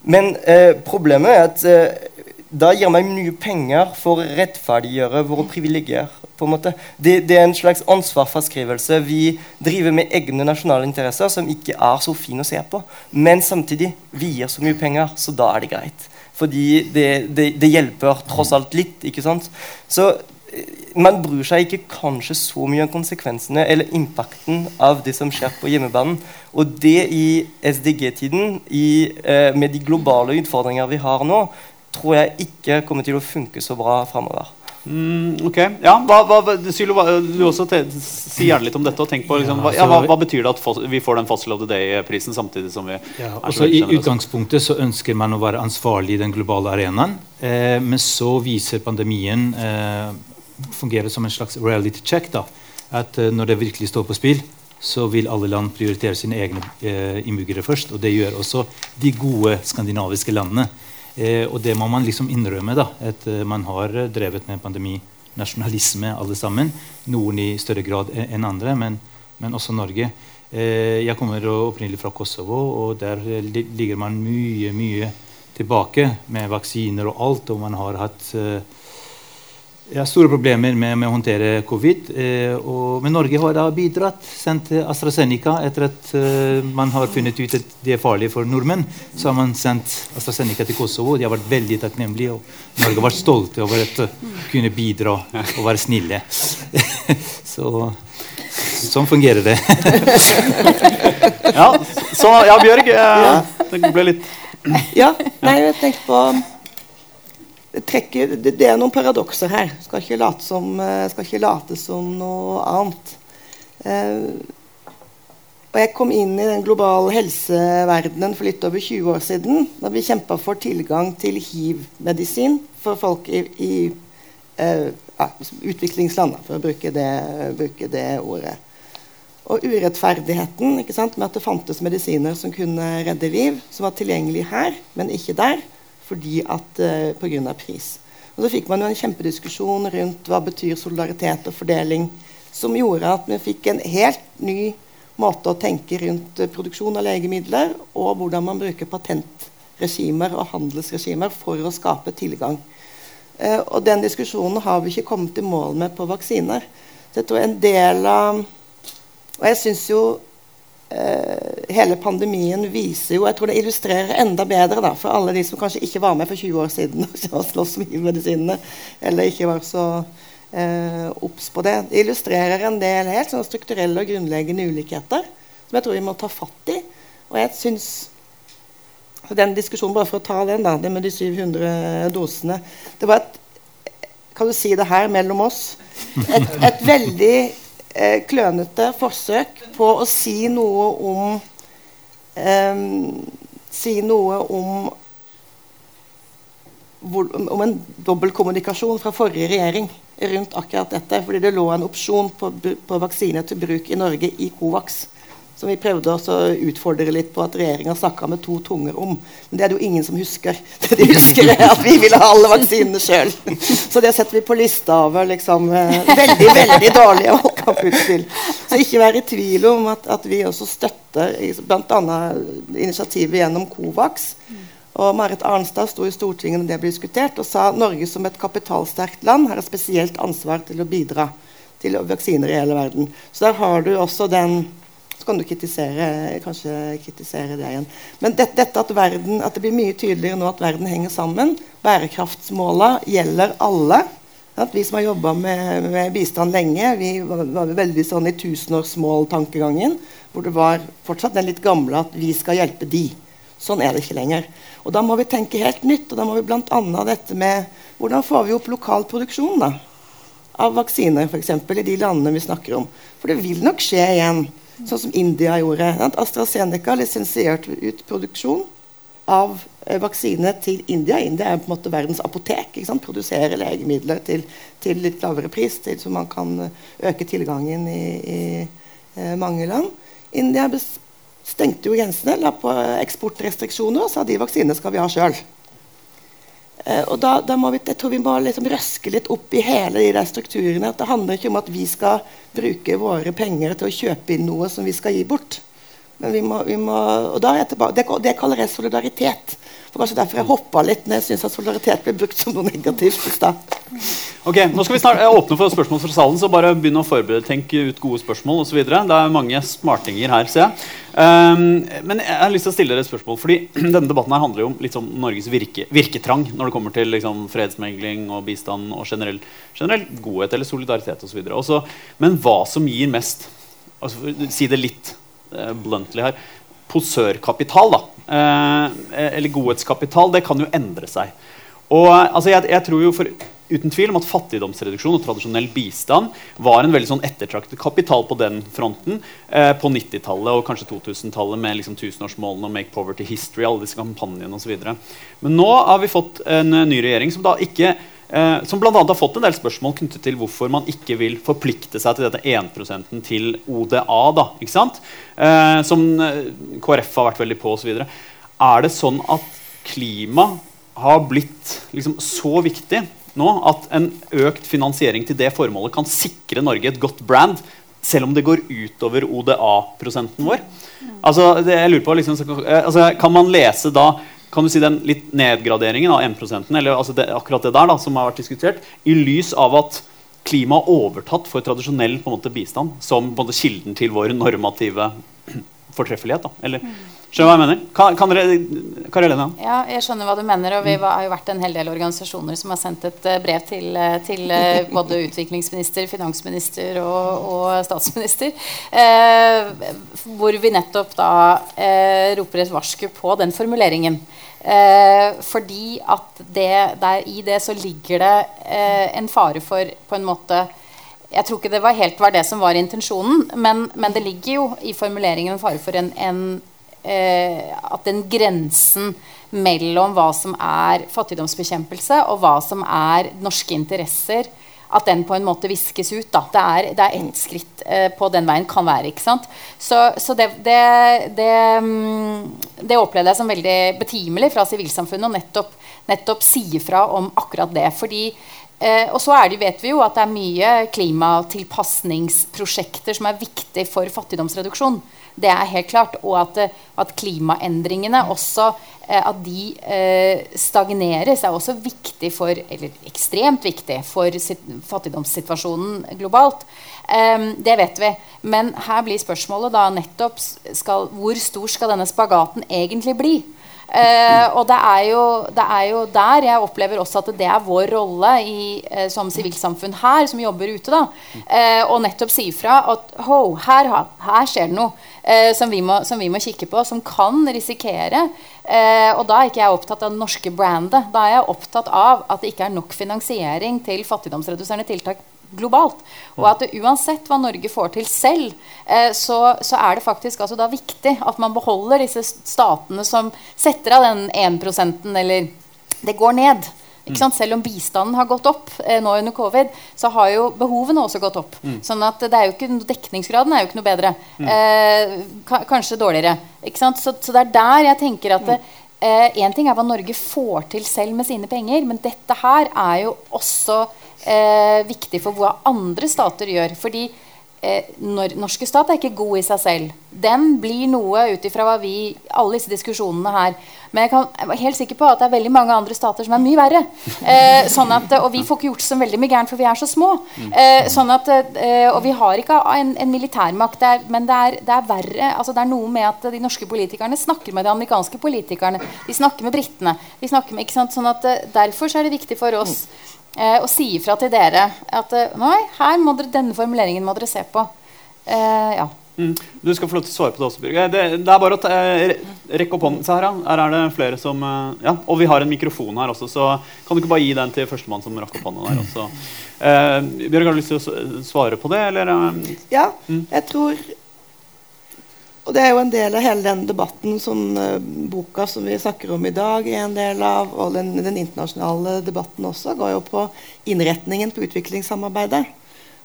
Men eh, problemet er at uh, da gir meg mye penger for å rettferdiggjøre våre privilegier på en måte. Det, det, er en slags ansvarsfraskrivelse. Vi driver med egne nasjonale interesser som ikke er så fine å se på. Men samtidig vi gir så mye penger, så da er det greit. Fordi det, det, det hjelper tross alt litt. ikke sant? Så eh, man bryr seg ikke kanskje så mye om konsekvensene eller impakten av det som skjer på hjemmebanen. Og det i SDG-tiden, eh, med de globale utfordringer vi har nå, tror jeg ikke kommer til å funke så bra framover. Mm, ok, ja, hva, hva, Sylo, du også Si gjerne litt om dette. og tenk på liksom, hva, ja, hva, hva, betyr det at vi får den Fossil of the Day-prisen samtidig som vi ja, også I utgangspunktet så ønsker man å være ansvarlig i den globale arenaen. Eh, men så viser pandemien eh, fungerer som en slags reality check. da, at eh, Når det virkelig står på spill, så vil alle land prioritere sine egne eh, innbyggere først. Og det gjør også de gode skandinaviske landene. Eh, og det må man liksom innrømme. da, at eh, Man har drevet med pandeminasjonalisme alle sammen. Noen i større grad enn andre, men, men også Norge. Eh, jeg kommer opprinnelig fra Kosovo, og der ligger man mye, mye tilbake med vaksiner og alt. Og man har hatt eh, jeg har store problemer med, med å håndtere covid. Eh, og, men Norge har da bidratt, sendt AstraZeneca etter at eh, man har funnet ut at det er farlig for nordmenn. Så har man sendt AstraZeneca til Kosovo. De har vært veldig takknemlige. Og Norge har vært stolte over å kunne bidra og være snille. (laughs) så sånn fungerer det. (laughs) ja, så, ja, Bjørg. Eh, det ble litt Ja, nei, jeg tenkte på trekker, det, det, er noen paradokser her. Skal ikke late som, eh, skal ikke late som noe annet. Eh, og jeg kom inn i den globale helseverdenen for litt over 20 år siden. Da vi kjempa for tilgang til hiv-medisin for folk i, i eh, utviklingsland, for å bruke det, bruke det ordet. Og urettferdigheten med at det fantes medisiner som kunne redde liv, som var tilgjengelig her, men ikke der, fordi at uh, pga. pris. Og Så fikk man jo en kjempediskusjon rundt hva betyr solidaritet og fordeling, som gjorde at vi fikk en helt ny måte å tenke rundt uh, produksjon av legemidler, og hvordan man bruker patentregimer og handelsregimer for å skape tilgang. Uh, og den diskusjonen har vi ikke kommet i mål med på vaksiner. Så jeg tror en del av Og jeg syns jo hele pandemien viser jo Jeg tror det illustrerer enda bedre da, for alle de som kanskje ikke var med for 20 år siden (laughs) og sloss med hivmedisinene, eller ikke var så uh, obs på det. Det illustrerer en del helt sånn strukturelle og grunnleggende ulikheter som jeg tror vi må ta fatt i. Og jeg syns Den diskusjonen, bare for å ta den, da, det med de 700 dosene Det var et Kan du si det her mellom oss? Et, et veldig eh, klønete forsøk på å si noe om eh, Si noe om hvor, om en dobbeltkommunikasjon fra forrige regjering rundt akkurat dette. Fordi det lå en opsjon på, på vaksine til bruk i Norge i Covax som vi prøvde å utfordre litt på at regjeringa snakka med to tunger om. Men det er det jo ingen som husker. (laughs) Det de husker er at vi ville ha alle vaksinene sjøl. (laughs) Så det setter vi på lista over liksom, eh, veldig veldig dårlige valgkamputspill. Så ikke vær i tvil om at, at vi også støtter bl.a. initiativet gjennom Covax. Og Marit Arnstad sto i Stortinget når det ble diskutert og sa Norge som et kapitalsterkt land har et spesielt ansvar til å bidra til vaksiner i hele verden. Så der har du også den så kan du kritisere, kanskje kritisere det igjen. Men det, dette at, verden, at det blir mye tydeligere nå at verden henger sammen. Bærekraftsmåla gjelder alle. At vi som har jobba med, med, bistand lenge, vi var, var veldig sånn i tusenårsmål-tankegangen, Hvor det var fortsatt den litt gamle at vi skal hjelpe de. Sånn er det ikke lenger. Og Da må vi tenke helt nytt. og da må vi bl.a. dette med hvordan får vi opp lokal produksjon da, av vaksiner eksempel, i de landene vi snakker om. For det vil nok skje igjen sånn som India gjorde. AstraZeneca lisensierte ut produksjon av eh, vaksine til India. India er på en måte verdens apotek. Produserer legemidler til, til, litt lavere pris, til, så man kan eh, øke tilgangen i, i eh, mange land. India stengte jo grensene, la på eksportrestriksjoner og sa de vaksinene skal vi ha sjøl. Eh, og da, da, må vi, jeg tror vi må liksom røske litt opp i hele de der strukturene. at Det handler ikke om at vi skal bruke våre penger til å kjøpe inn noe som vi skal gi bort. Men vi må, vi må, og da er jeg tilbake, det, det kaller jeg solidaritet. For kanskje derfor jeg hoppa litt når jeg syns at solidaritet ble brukt som noe negativt. Ok, Nå skal vi snart åpne for spørsmål fra salen, så bare begynn å forberede, tenke ut gode spørsmål osv. Det er mange smartinger her, ser jeg. Um, men jeg har lyst til å stille dere et spørsmål, fordi (clears throat) denne debatten her handler jo om litt om Norges virke, virketrang når det kommer til liksom, fredsmegling og bistand og generell, generell godhet eller solidaritet osv. Men hva som gir mest altså, Si det litt uh, bluntly her posørkapital, da, eh, eller godhetskapital, det kan jo endre seg. Og altså, jeg, jeg, tror jo for, uten tvil om at fattigdomsreduksjon og tradisjonell bistand var en veldig sånn ettertraktet kapital på den fronten eh, på 90-tallet og kanskje 2000-tallet med liksom, tusenårsmålene og Make Poverty History, alle disse kampanjene osv. Men nå har vi fått en ny regjering som da ikke Eh, som bl.a. har fått en del spørsmål knyttet til hvorfor man ikke vil forplikte seg til dette 1 til ODA, da, ikke sant? Eh, som eh, KrF har vært veldig på osv. Er det sånn at klima har blitt liksom, så viktig nå at en økt finansiering til det formålet kan sikre Norge et godt brand, selv om det går utover ODA-prosenten vår? Altså, det, jeg lurer på, liksom, altså, Kan man lese da kan du si den litt nedgraderingen av 1% eller altså det, akkurat det der da, som har vært diskutert, i lys av at klima har overtatt for tradisjonell måte, bistand som kilden til vår normative fortreffelighet. Da. Eller, skjønner hva jeg mener? Kan, kan dere, Karilena? Ja, jeg skjønner hva du mener. og Vi har jo vært en hel del organisasjoner som har sendt et eh, brev til, eh, til eh, (laughs) både utviklingsminister, finansminister og, og statsminister. Eh, hvor vi nettopp da eh, roper et varsku på den formuleringen. Eh, fordi at det, der, i det så ligger det en fare for på en måte Jeg tror ikke det var helt var det som var intensjonen, men, men det ligger jo i formuleringen en fare for en, en at den grensen mellom hva som er fattigdomsbekjempelse, og hva som er norske interesser, at den på en måte viskes ut. Da. Det er, det ett skritt eh, på den veien. Kan være. ikke sant? Så, så det, det, det, mm, opplevde jeg som veldig betimelig fra sivilsamfunnet å nettopp, nettopp si ifra om akkurat det. fordi Eh, og så er det, vet vi jo at det er mye klimatilpasningsprosjekter som er viktig for fattigdomsreduksjon. Det er helt klart. Og at, eh, at klimaendringene også eh, at de eh, stagneres, er også viktig for, eller ekstremt viktig for fattigdomssituasjonen globalt. Eh, det vet vi. Men her blir spørsmålet da nettopp skal, hvor stor skal denne spagaten egentlig bli? Uh, og det er, jo, det er, jo, der jeg opplever også at det er vår rolle i, uh, som sivilsamfunn her, som jobber ute, da, uh, og nettopp si fra at ho, her, her, skjer det noe som vi, må, som, vi må, kikke på, som kan risikere. og da er ikke jeg opptatt av det norske brandet. Da er jeg opptatt av at det ikke er nok finansiering til fattigdomsreduserende tiltak globalt. Og at det, uansett hva Norge får til selv, eh, så, så, er det faktisk altså da viktig at man beholder disse statene som setter av den 1 eller Det går ned. Mm. Selv om bistanden har gått opp eh, nå under covid, så har jo behovene også gått opp. Mm. sånn at det er jo ikke, dekningsgraden er jo ikke noe bedre. Mm. Eh, kanskje dårligere. Så, så, det er der jeg tenker at det, Én eh, ting er hva Norge får til selv med sine penger, men dette her er jo også eh, viktig for hva andre stater gjør. Fordi eh, norske stat er ikke god i seg selv. Den blir noe ut ifra Alle disse diskusjonene her. Men jeg, kan, jeg er helt sikker på at det er veldig mange andre stater som er mye verre. Eh, sånn at, og vi får ikke gjort så veldig mye gærent, for vi er så små. Eh, sånn at, eh, og vi har ikke en, en militærmakt, der, men det er, det er verre. Altså, det er noe med at de norske politikerne snakker med de amerikanske politikerne. De snakker med britene. De snakker med, ikke sant? Sånn at, eh, derfor er det viktig for oss eh, og si fra til dere at eh, nei, her må dere, denne formuleringen må dere se på. Eh, ja. Mm. Du skal få lov til å svare på det også, Birger. Det, det, er bare å re rekke opp hånden. Her, her, er det flere som eh, Ja, og vi har en mikrofon her også, så kan du ikke bare gi den til førstemann som rakk opp hånda der også. Eh, Bjørg, har du lyst til å svare på det, eller? Ja, mm. jeg tror og det er jo en del av hele den debatten som uh, boka som vi snakker om i dag, er en del av. Og den, den internasjonale debatten også går jo på innretningen på utviklingssamarbeidet.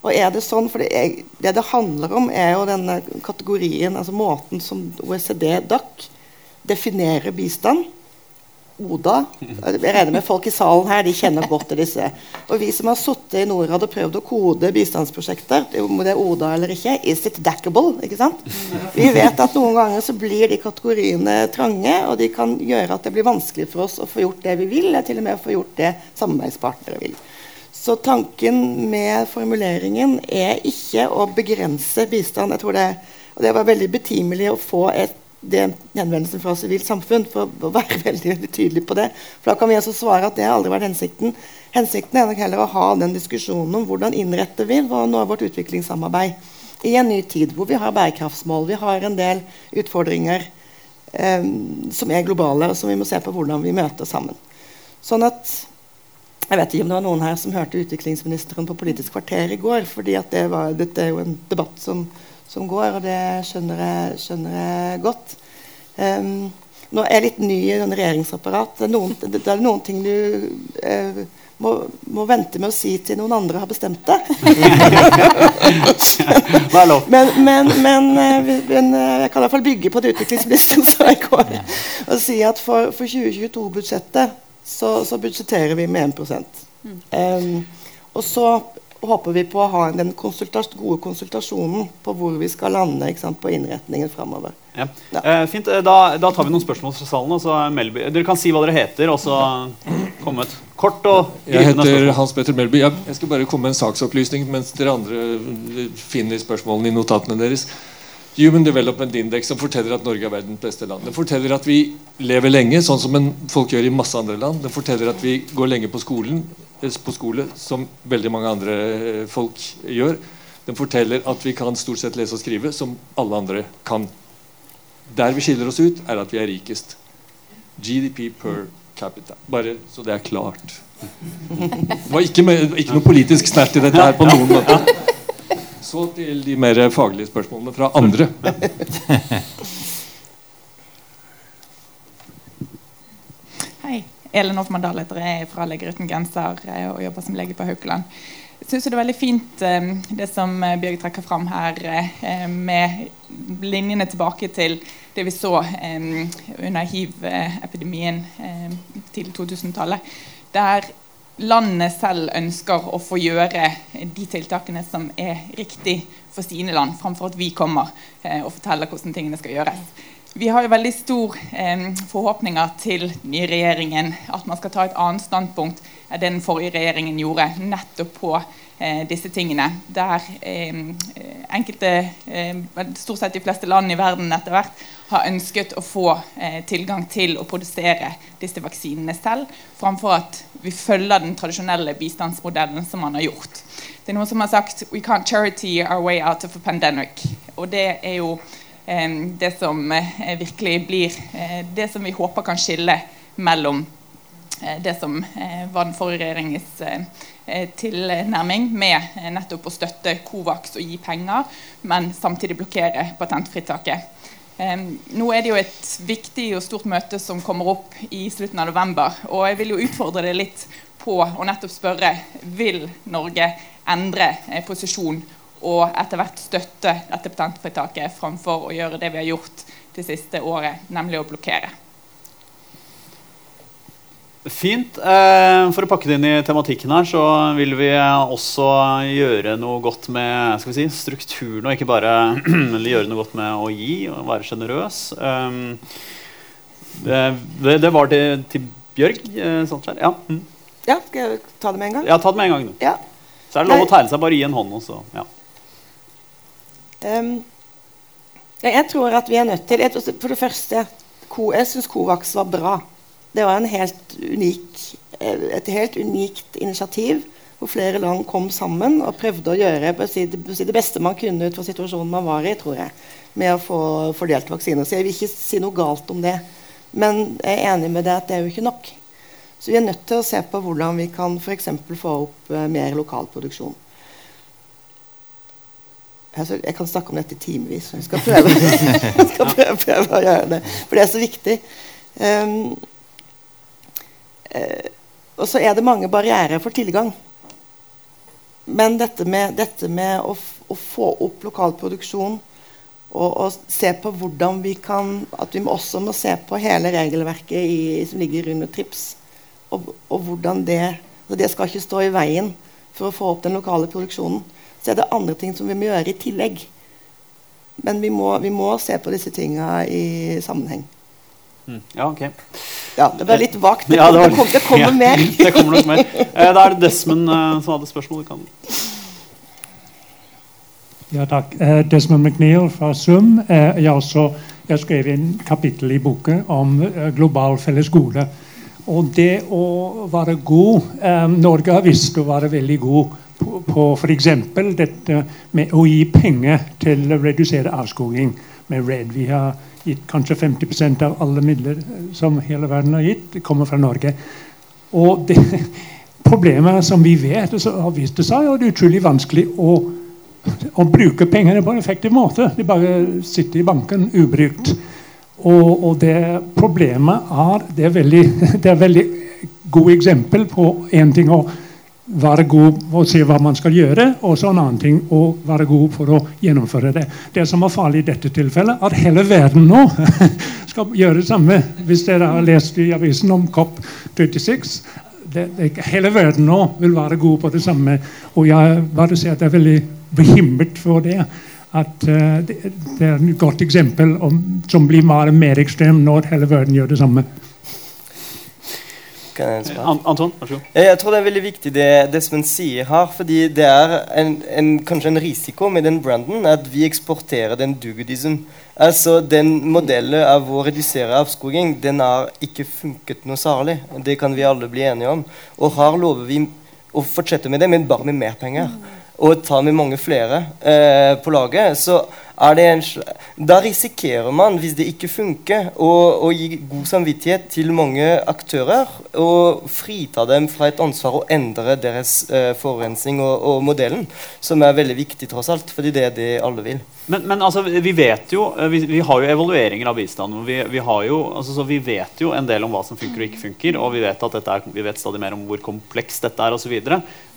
Og er det sånn, for det, er, det, det handler om, er jo denne kategorien, altså måten som OECD, DAC, definerer bistand Oda. Jeg regner med folk i salen her de kjenner godt til disse. Og vi som har sittet i Norad og prøvd å kode bistandsprosjekter, om det er Oda eller ikke, is it dackable? ikke sant? Vi vet at noen ganger så blir de kategoriene trange, og de kan gjøre at det blir vanskelig for oss å få gjort det vi vil, eller til og med å få gjort det samarbeidspartnere vil. Så tanken med formuleringen er ikke å begrense bistand. Jeg tror det, og det var veldig betimelig å få et det henvendelsen fra sivilt samfunn, for å være (laughs) veldig, veldig tydelig på det. For Da kan vi også svare at det har aldri vært hensikten. Hensikten er nok heller å ha den diskusjonen om hvordan innretter vi nå vårt utviklingssamarbeid i en ny tid, hvor vi har bærekraftsmål, vi har en del utfordringer eh, som er globale, og som vi må se på hvordan vi møter sammen. Sånn at jeg vet ikke om det var noen her som hørte utviklingsministeren på Politisk kvarter i går. fordi det var, Dette er jo en debatt som som går, og det skjønner jeg, skjønner jeg godt. Um, nå er jeg litt ny i denne regjeringsapparat. Det er noen, det, det er noen ting du uh, må, må, vente med å si til noen andre har bestemt (laughs) det. men, men, men, eh, men, eh, jeg kan i hvert fall bygge på det utviklingsministeren sa i går. Og si at for, for 2022-budsjettet så, så, budsjetterer vi med 1 um, Og så håper vi på å ha den konsultas gode konsultasjonen på hvor vi skal lande sant, på innretningen framover. Ja. Ja. Eh, fint. Eh, da, da, tar vi noen spørsmål fra salen. Så Melby. Dere kan si hva dere heter, og så komme et kort og Jeg heter Hans Petter Melby. Jeg, jeg, skal bare komme med en saksopplysning mens dere andre finner spørsmålene i notatene deres. Human Development Index som forteller at Norge er verdens beste land. Den forteller at vi lever lenge, sånn som folk gjør i masse andre land. Den forteller at vi går lenge på skolen, på skole, som veldig mange andre eh, folk gjør. Den forteller at vi kan stort sett lese og skrive, som alle andre kan. Der vi skiller oss ut, er at vi er rikest. GDP per capita. Bare så det er klart. Det var ikke, med, ikke noe politisk snert i dette her på noen måte. Så til de mer faglige spørsmålene fra andre. Elin Hoffmann Dahl heter jeg, er fra Leger uten grenser eh, og jobber som lege på Haukeland. Jeg synes det er veldig fint eh, det som eh, Bjørg trekker fram her, med linjene tilbake til det vi så under hiv-epidemien til 2000-tallet. Der landene selv ønsker å få gjøre de tiltakene som er riktig for sine land, framfor at vi kommer og forteller hvordan tingene skal gjøres. Vi har jo veldig stor eh, forhåpninger til den nye regjeringen. At man skal ta et annet standpunkt enn den forrige regjeringen gjorde. Nettopp på eh, disse tingene. Der eh, enkelte, stort sett de fleste land i verden etter hvert, har ønsket å få eh, tilgang til å produsere disse vaksinene selv, framfor at vi følger den tradisjonelle bistandsmodellen som man har gjort. Det er noen som har sagt «We can't charity our way out of a pandemic». Og det er jo det som eh, virkelig blir eh, det som vi håper kan skille mellom eh, det som var den forrige regjeringens tilnærming med nettopp å støtte Covax og gi penger, men samtidig blokkere patentfritaket. Nå er det jo et viktig og stort møte som kommer opp i slutten av november. Og jeg vil jo utfordre det litt på å nettopp spørre vil Norge endre posisjon og etter hvert støtte dette patentfritaket framfor å gjøre det vi har gjort det siste året, nemlig å blokkere. Fint. Eh, for å pakke det inn i tematikken her, så vil vi også gjøre noe godt med skal vi si, strukturen, og ikke bare (clears throat) gjøre noe godt med å gi og være sjenerøs. Um, det, det, var til, til Bjørg. Sånn ja. Mm. ja. Skal jeg ta det med en gang? Ja, ta det med en gang. Ja. Så er det lov å tegne seg. Bare gi en hånd. Også. Ja. Jeg tror at vi er nødt til For det første, jeg syns Covax var bra. Det var helt unik, eh, et helt unikt initiativ hvor flere land kom sammen og prøvde å gjøre det beste man kunne ut fra situasjonen man var i, tror jeg, med å få fordelt vaksiner. Så jeg vil ikke si noe galt om det. Men jeg er enig med deg at det er jo ikke nok. Så vi er nødt til å se på hvordan vi kan for få opp mer mer lokalproduksjon. Altså, jeg kan snakke om dette i timevis. Jeg skal prøve, (laughs) jeg skal prøve, prøve, å gjøre det. For det er så viktig. Um, uh, og så er det mange barrierer for tilgang. Men dette med, dette med å, å, få opp lokal produksjon og, og, se på hvordan vi kan At vi også må se på hele regelverket i, som ligger under TRIPS. Og, og hvordan det, det skal ikke stå i veien for å få opp den lokale produksjonen så er det andre ting som vi må gjøre i tillegg. Men vi må, vi må se på disse tinga i sammenheng. Mm. Ja, ok. Ja, Det ble litt vagt. Det, ja, det, var, det, kommer (laughs) ja, mer. det kommer nok mer. Eh, da er det Desmond eh, som hadde spørsmål. Kan. Ja, takk. Eh, Desmond McNeil fra SUM. Eh, jeg, også, jeg skrev en kapittel i boken om global felles gode. Og det å være god eh, Norge har visst å være veldig god på, på f.eks. dette med å gi penger til å redusere avskoging med RED. Vi har gitt kanskje 50% av alle midler som hele verden har gitt, kommer fra Norge. Og det, (laughs) problemet som vi vet, har vist seg, og det er utrolig vanskelig å, å bruke pengene på en effektiv måte. De bare sitter i banken ubrukt. Og, og det problemet er Det er veldig, (laughs) det er veldig god eksempel på én ting å være god å se hva man skal gjøre, og så en annen ting å være god for å gjennomføre det. Det som er farlig i dette tilfellet, at hele verden nå (laughs) skal gjøre det samme. Hvis dere har lest i avisen om COP36 det, det, Hele verden nå vil være god på det samme. Og jeg bare sier at jeg er veldig bekymret for det. At uh, det, det, er et godt eksempel om, som blir mer, mer ekstremt når hele verden gjør det samme. Anton, vær så god. Jeg tror det er veldig viktig det Desmond sier her. fordi det er en, en, kanskje en risiko med den branden at vi eksporterer den dugodism. Altså Den modellen av å redusere avskoging den har ikke funket noe særlig. Det kan vi alle bli enige om. Og her lover vi å fortsette med det, men bare med mer penger. Og tar vi mange flere eh, på laget, så er det en da risikerer man, hvis det ikke funker, å, å gi god samvittighet til mange aktører og frita dem fra et ansvar og endre deres eh, forurensning og, og, modellen, som er veldig viktig, tross alt, fordi det er det alle vil. Men, men altså, vi vet jo, eh, vi, vi, har jo evalueringer av bistand. Vi, vi, jo, altså, vi, vet jo en del om hva som funker og ikke funker, og vi vet, er, vi vet stadig mer om hvor komplekst dette er osv.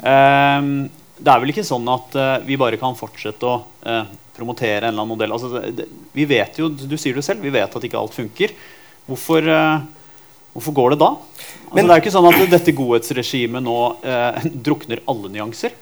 Um, det er vel ikke sånn at uh, vi bare kan fortsette å uh, promotere en eller annen modell. Altså, det, vi vet jo, Du sier det selv, vi vet at ikke alt funker. Hvorfor, uh, hvorfor går det da? Altså, Men, det er jo ikke sånn at dette godhetsregimet nå (laughs) drukner alle nyanser.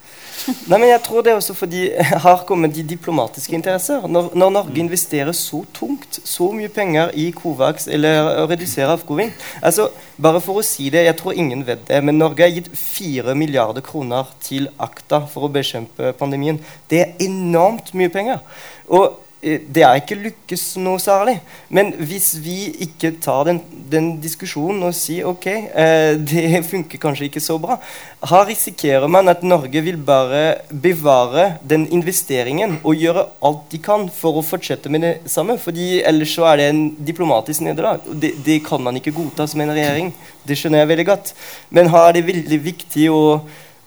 Nei, men jeg tror det er også fordi her kommer de diplomatiske interesser. Når, når Norge investerer så tungt, så mye penger i Covax eller å redusere avkoving altså, Bare for å si det, jeg tror ingen vet det, men Norge har gitt 4 milliarder kroner til ACTA for å bekjempe pandemien. Det er enormt mye penger. Og det er ikke lykkes noe særlig. Men hvis vi ikke tar den, den diskusjonen og sier ok, eh, (laughs) det funker kanskje ikke så bra, her risikerer man at Norge vil bare bevare den investeringen og gjøre alt de kan for å fortsette med det samme. fordi ellers så er det en diplomatisk nederlag. Det, det kan man ikke godta som en regjering. Det skjønner jeg veldig godt. Men her er det veldig viktig å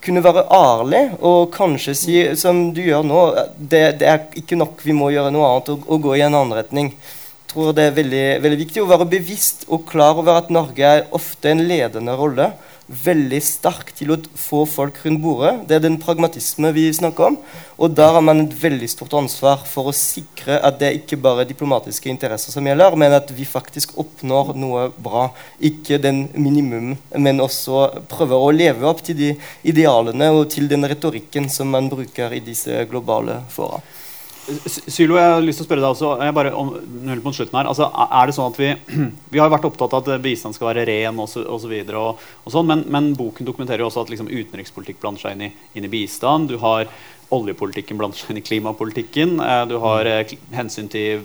kunne være ærlig og kanskje si, som du gjør nå det, det er ikke nok, vi må gjøre noe annet og, og gå i en annen retning. Jeg tror det er veldig, veldig viktig å være bevisst og klar over at Norge er ofte en ledende rolle veldig sterk til å få folk rundt bordet. Det er den pragmatisme vi snakker om. Og der har man et veldig stort ansvar for å sikre at det ikke bare er diplomatiske interesser som gjelder, men at vi faktisk oppnår noe bra. Ikke den minimum, men også prøver å leve opp til de idealene og til den retorikken som man bruker i disse globale fora. Sylo, jeg har lyst til å spørre deg også, jeg bare om, mot slutten her, altså, er det sånn at Vi (clears throat) vi har vært opptatt av at bistand skal være ren og, så, og, så videre, sånn, men, men, boken dokumenterer jo også at liksom, utenrikspolitikk blander seg inn i, inn i bistand. Du har oljepolitikken blander seg inn i klimapolitikken. Eh, du har eh, hensyn til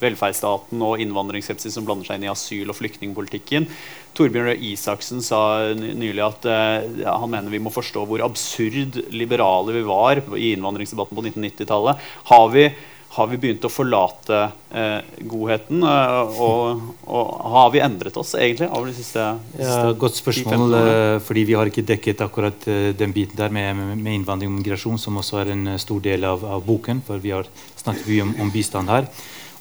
velferdsstaten og innvandringsskepsis som blander seg inn i asyl- og flyktningpolitikken. Torbjørn Røe Isaksen sa nylig at uh, han mener vi må forstå hvor absurd liberale vi var i innvandringsdebatten på 1990-tallet. Har vi har vi begynt å forlate eh, godheten? Eh, og, og, har vi endret oss egentlig over de siste, siste ja, Godt spørsmål, uh, fordi vi har ikke dekket akkurat uh, den biten der med, med, innvandring og migrasjon, som også er en stor del av, av boken, for vi har snakket mye om, om bistand her.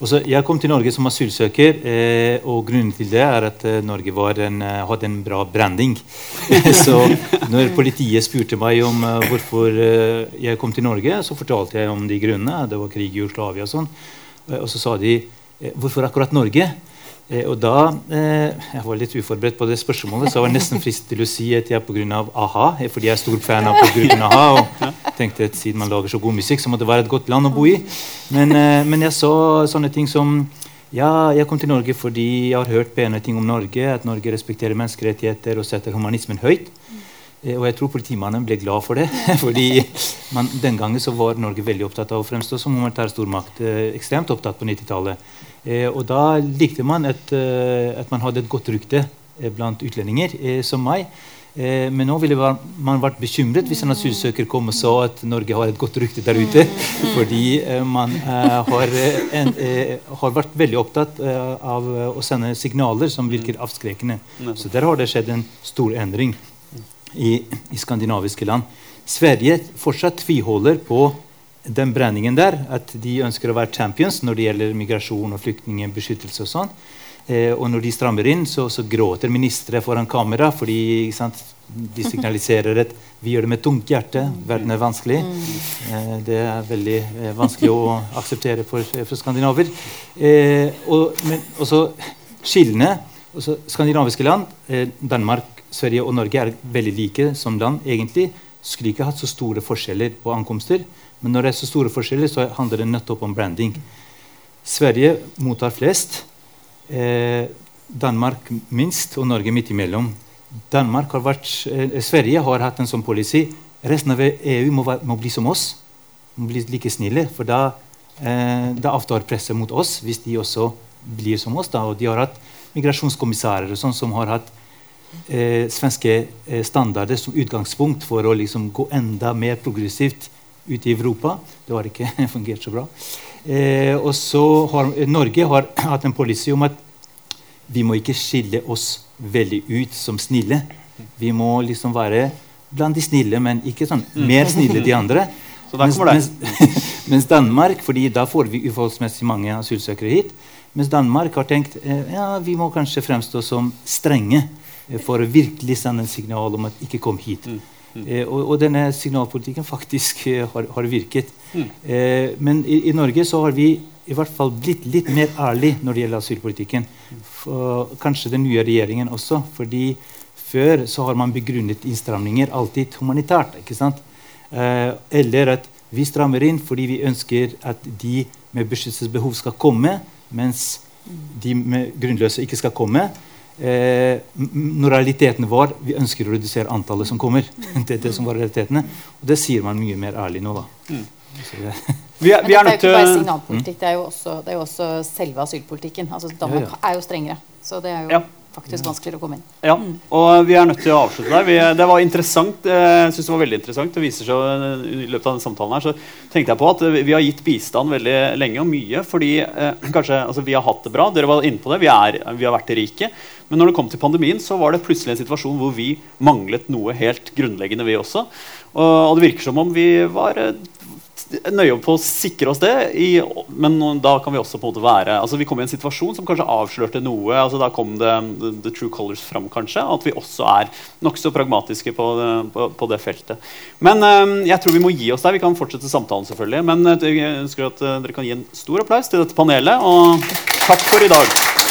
Også, jeg kom til Norge som asylsøker, eh, og grunnen til det er at eh, Norge en, eh, hadde en bra branding. (laughs) så når politiet spurte meg om eh, hvorfor uh, jeg kom til Norge, så fortalte jeg om de grunnene. Det var krig i Jugoslavia og sånn. Og så sa de hvorfor akkurat Norge? Eh, og da eh, Jeg var litt uforberedt på det spørsmålet, så jeg var nesten frist til å si at jeg er pga. a-ha. Fordi jeg er stor fan av gruppen a-ha. Tenkte at siden man lager så god musikk, så må det være et godt land å bo i. Men, eh, men jeg så sånne ting som ja, jeg kom til Norge fordi jeg har hørt pene ting om Norge. At Norge respekterer menneskerettigheter og setter humanismen høyt. Eh, og jeg tror politimannen ble glad for det. (laughs) fordi man, Den gangen så var Norge veldig opptatt av å fremstå som humanitær stormakt. Eh, ekstremt opptatt på 90-tallet. Eh, og da likte man at, at, man hadde et godt rykte blant utlendinger som meg. Men nå ville man vært bekymret hvis en asylsøker kom og sa at Norge har et godt rykte der ute. Fordi man har, en, har vært veldig opptatt av å sende signaler som virker avskrekkende. Så der har det skjedd en stor endring i, i skandinaviske land. Sverige fortsatt tviholder på den brenningen der, at de ønsker å være champions når det gjelder migrasjon og flyktningbeskyttelse. Og sånn. Eh, og når de strammer inn, så, så gråter ministre foran kamera fordi sant, de signaliserer at vi gjør det med tungt hjerte. Verden er vanskelig. Eh, det er veldig eh, vanskelig å akseptere for, for skandinaver. Og, men også skillene. Også skandinaviske land, Danmark, Sverige og Norge er veldig like som land. egentlig skulle ikke hatt så store forskjeller på ankomster. Men når det er så store forskjeller, så handler det nettopp om branding. Sverige mottar flest. Eh, Danmark minst, og Norge midt imellom. Danmark har vært, eh, Sverige har hatt en sånn policy. Resten av EU må, må, bli som oss. Må bli like snille. For da, eh, da avtar presset mot oss hvis de også blir som oss. Da. Og de har hatt migrasjonskommissærer og sånn som har hatt eh, svenske eh, standarder som utgangspunkt for å liksom gå enda mer progressivt ut i Europa. Det har ikke (laughs) fungert så bra. Eh, og så har Norge har (clears throat) hatt en policy om at vi må ikke skille oss veldig ut som snille. Vi må liksom være blant de snille, men ikke sånn mer snille de andre. (laughs) Mens, det. mens, (laughs) mens Danmark, fordi da får vi uforholdsmessig mange asylsøkere hit, mens Danmark har tenkt eh, ja, vi må kanskje fremstå som strenge eh, for å virkelig sende en signal om at ikke kom hit. Eh, og, og denne signalpolitikken faktisk eh, har, har virket. Eh, men i, i Norge så har vi i hvert fall blitt litt mer ærlig når det gjelder asylpolitikken. For, kanskje den nye regjeringen også. fordi før så har man begrunnet innstramninger alltid humanitært. ikke sant? Eh, eller at vi strammer inn fordi vi ønsker at de med beskyttelsesbehov skal komme, mens de med grunnløse ikke skal komme. Eh, moraliteten vår vi ønsker å redusere antallet som kommer. det er det som var realitetene. Og det sier man mye mer ærlig nå, da. Mm. det, (laughs) Vi er, vi er dette er nødt jo ikke bare til signalpolitikk, det er også, det er jo også selve asylpolitikken. Altså, Danmark Ja, er jo strengere, så det er jo Ja. Faktisk vanskeligere å komme inn. Ja, og vi er nødt til å avslutte der. Vi, det var interessant, eh, jeg synes det var veldig interessant. Det viser seg eh, I løpet av denne samtalen her, så tenkte jeg på at eh, vi har gitt bistand veldig lenge og mye. Fordi eh, kanskje, altså, vi har hatt det bra. Dere var inne på det. Vi, er, vi har vært rike. Men når det kom til pandemien, så var det plutselig en situasjon hvor vi manglet noe helt grunnleggende, vi også. Og, og det virker som om vi var eh, nøye på å sikre oss det. I, men da kan vi også på en måte være altså Vi kom i en situasjon som kanskje avslørte noe. altså Da kom det the, the true colors fram, kanskje. At vi også er nokså pragmatiske på, på, på det feltet. Men eh, jeg tror vi må gi oss der. Vi kan fortsette samtalen, selvfølgelig. Men eh, jeg ønsker at eh, dere kan gi en stor applaus til dette panelet. Og takk for i dag.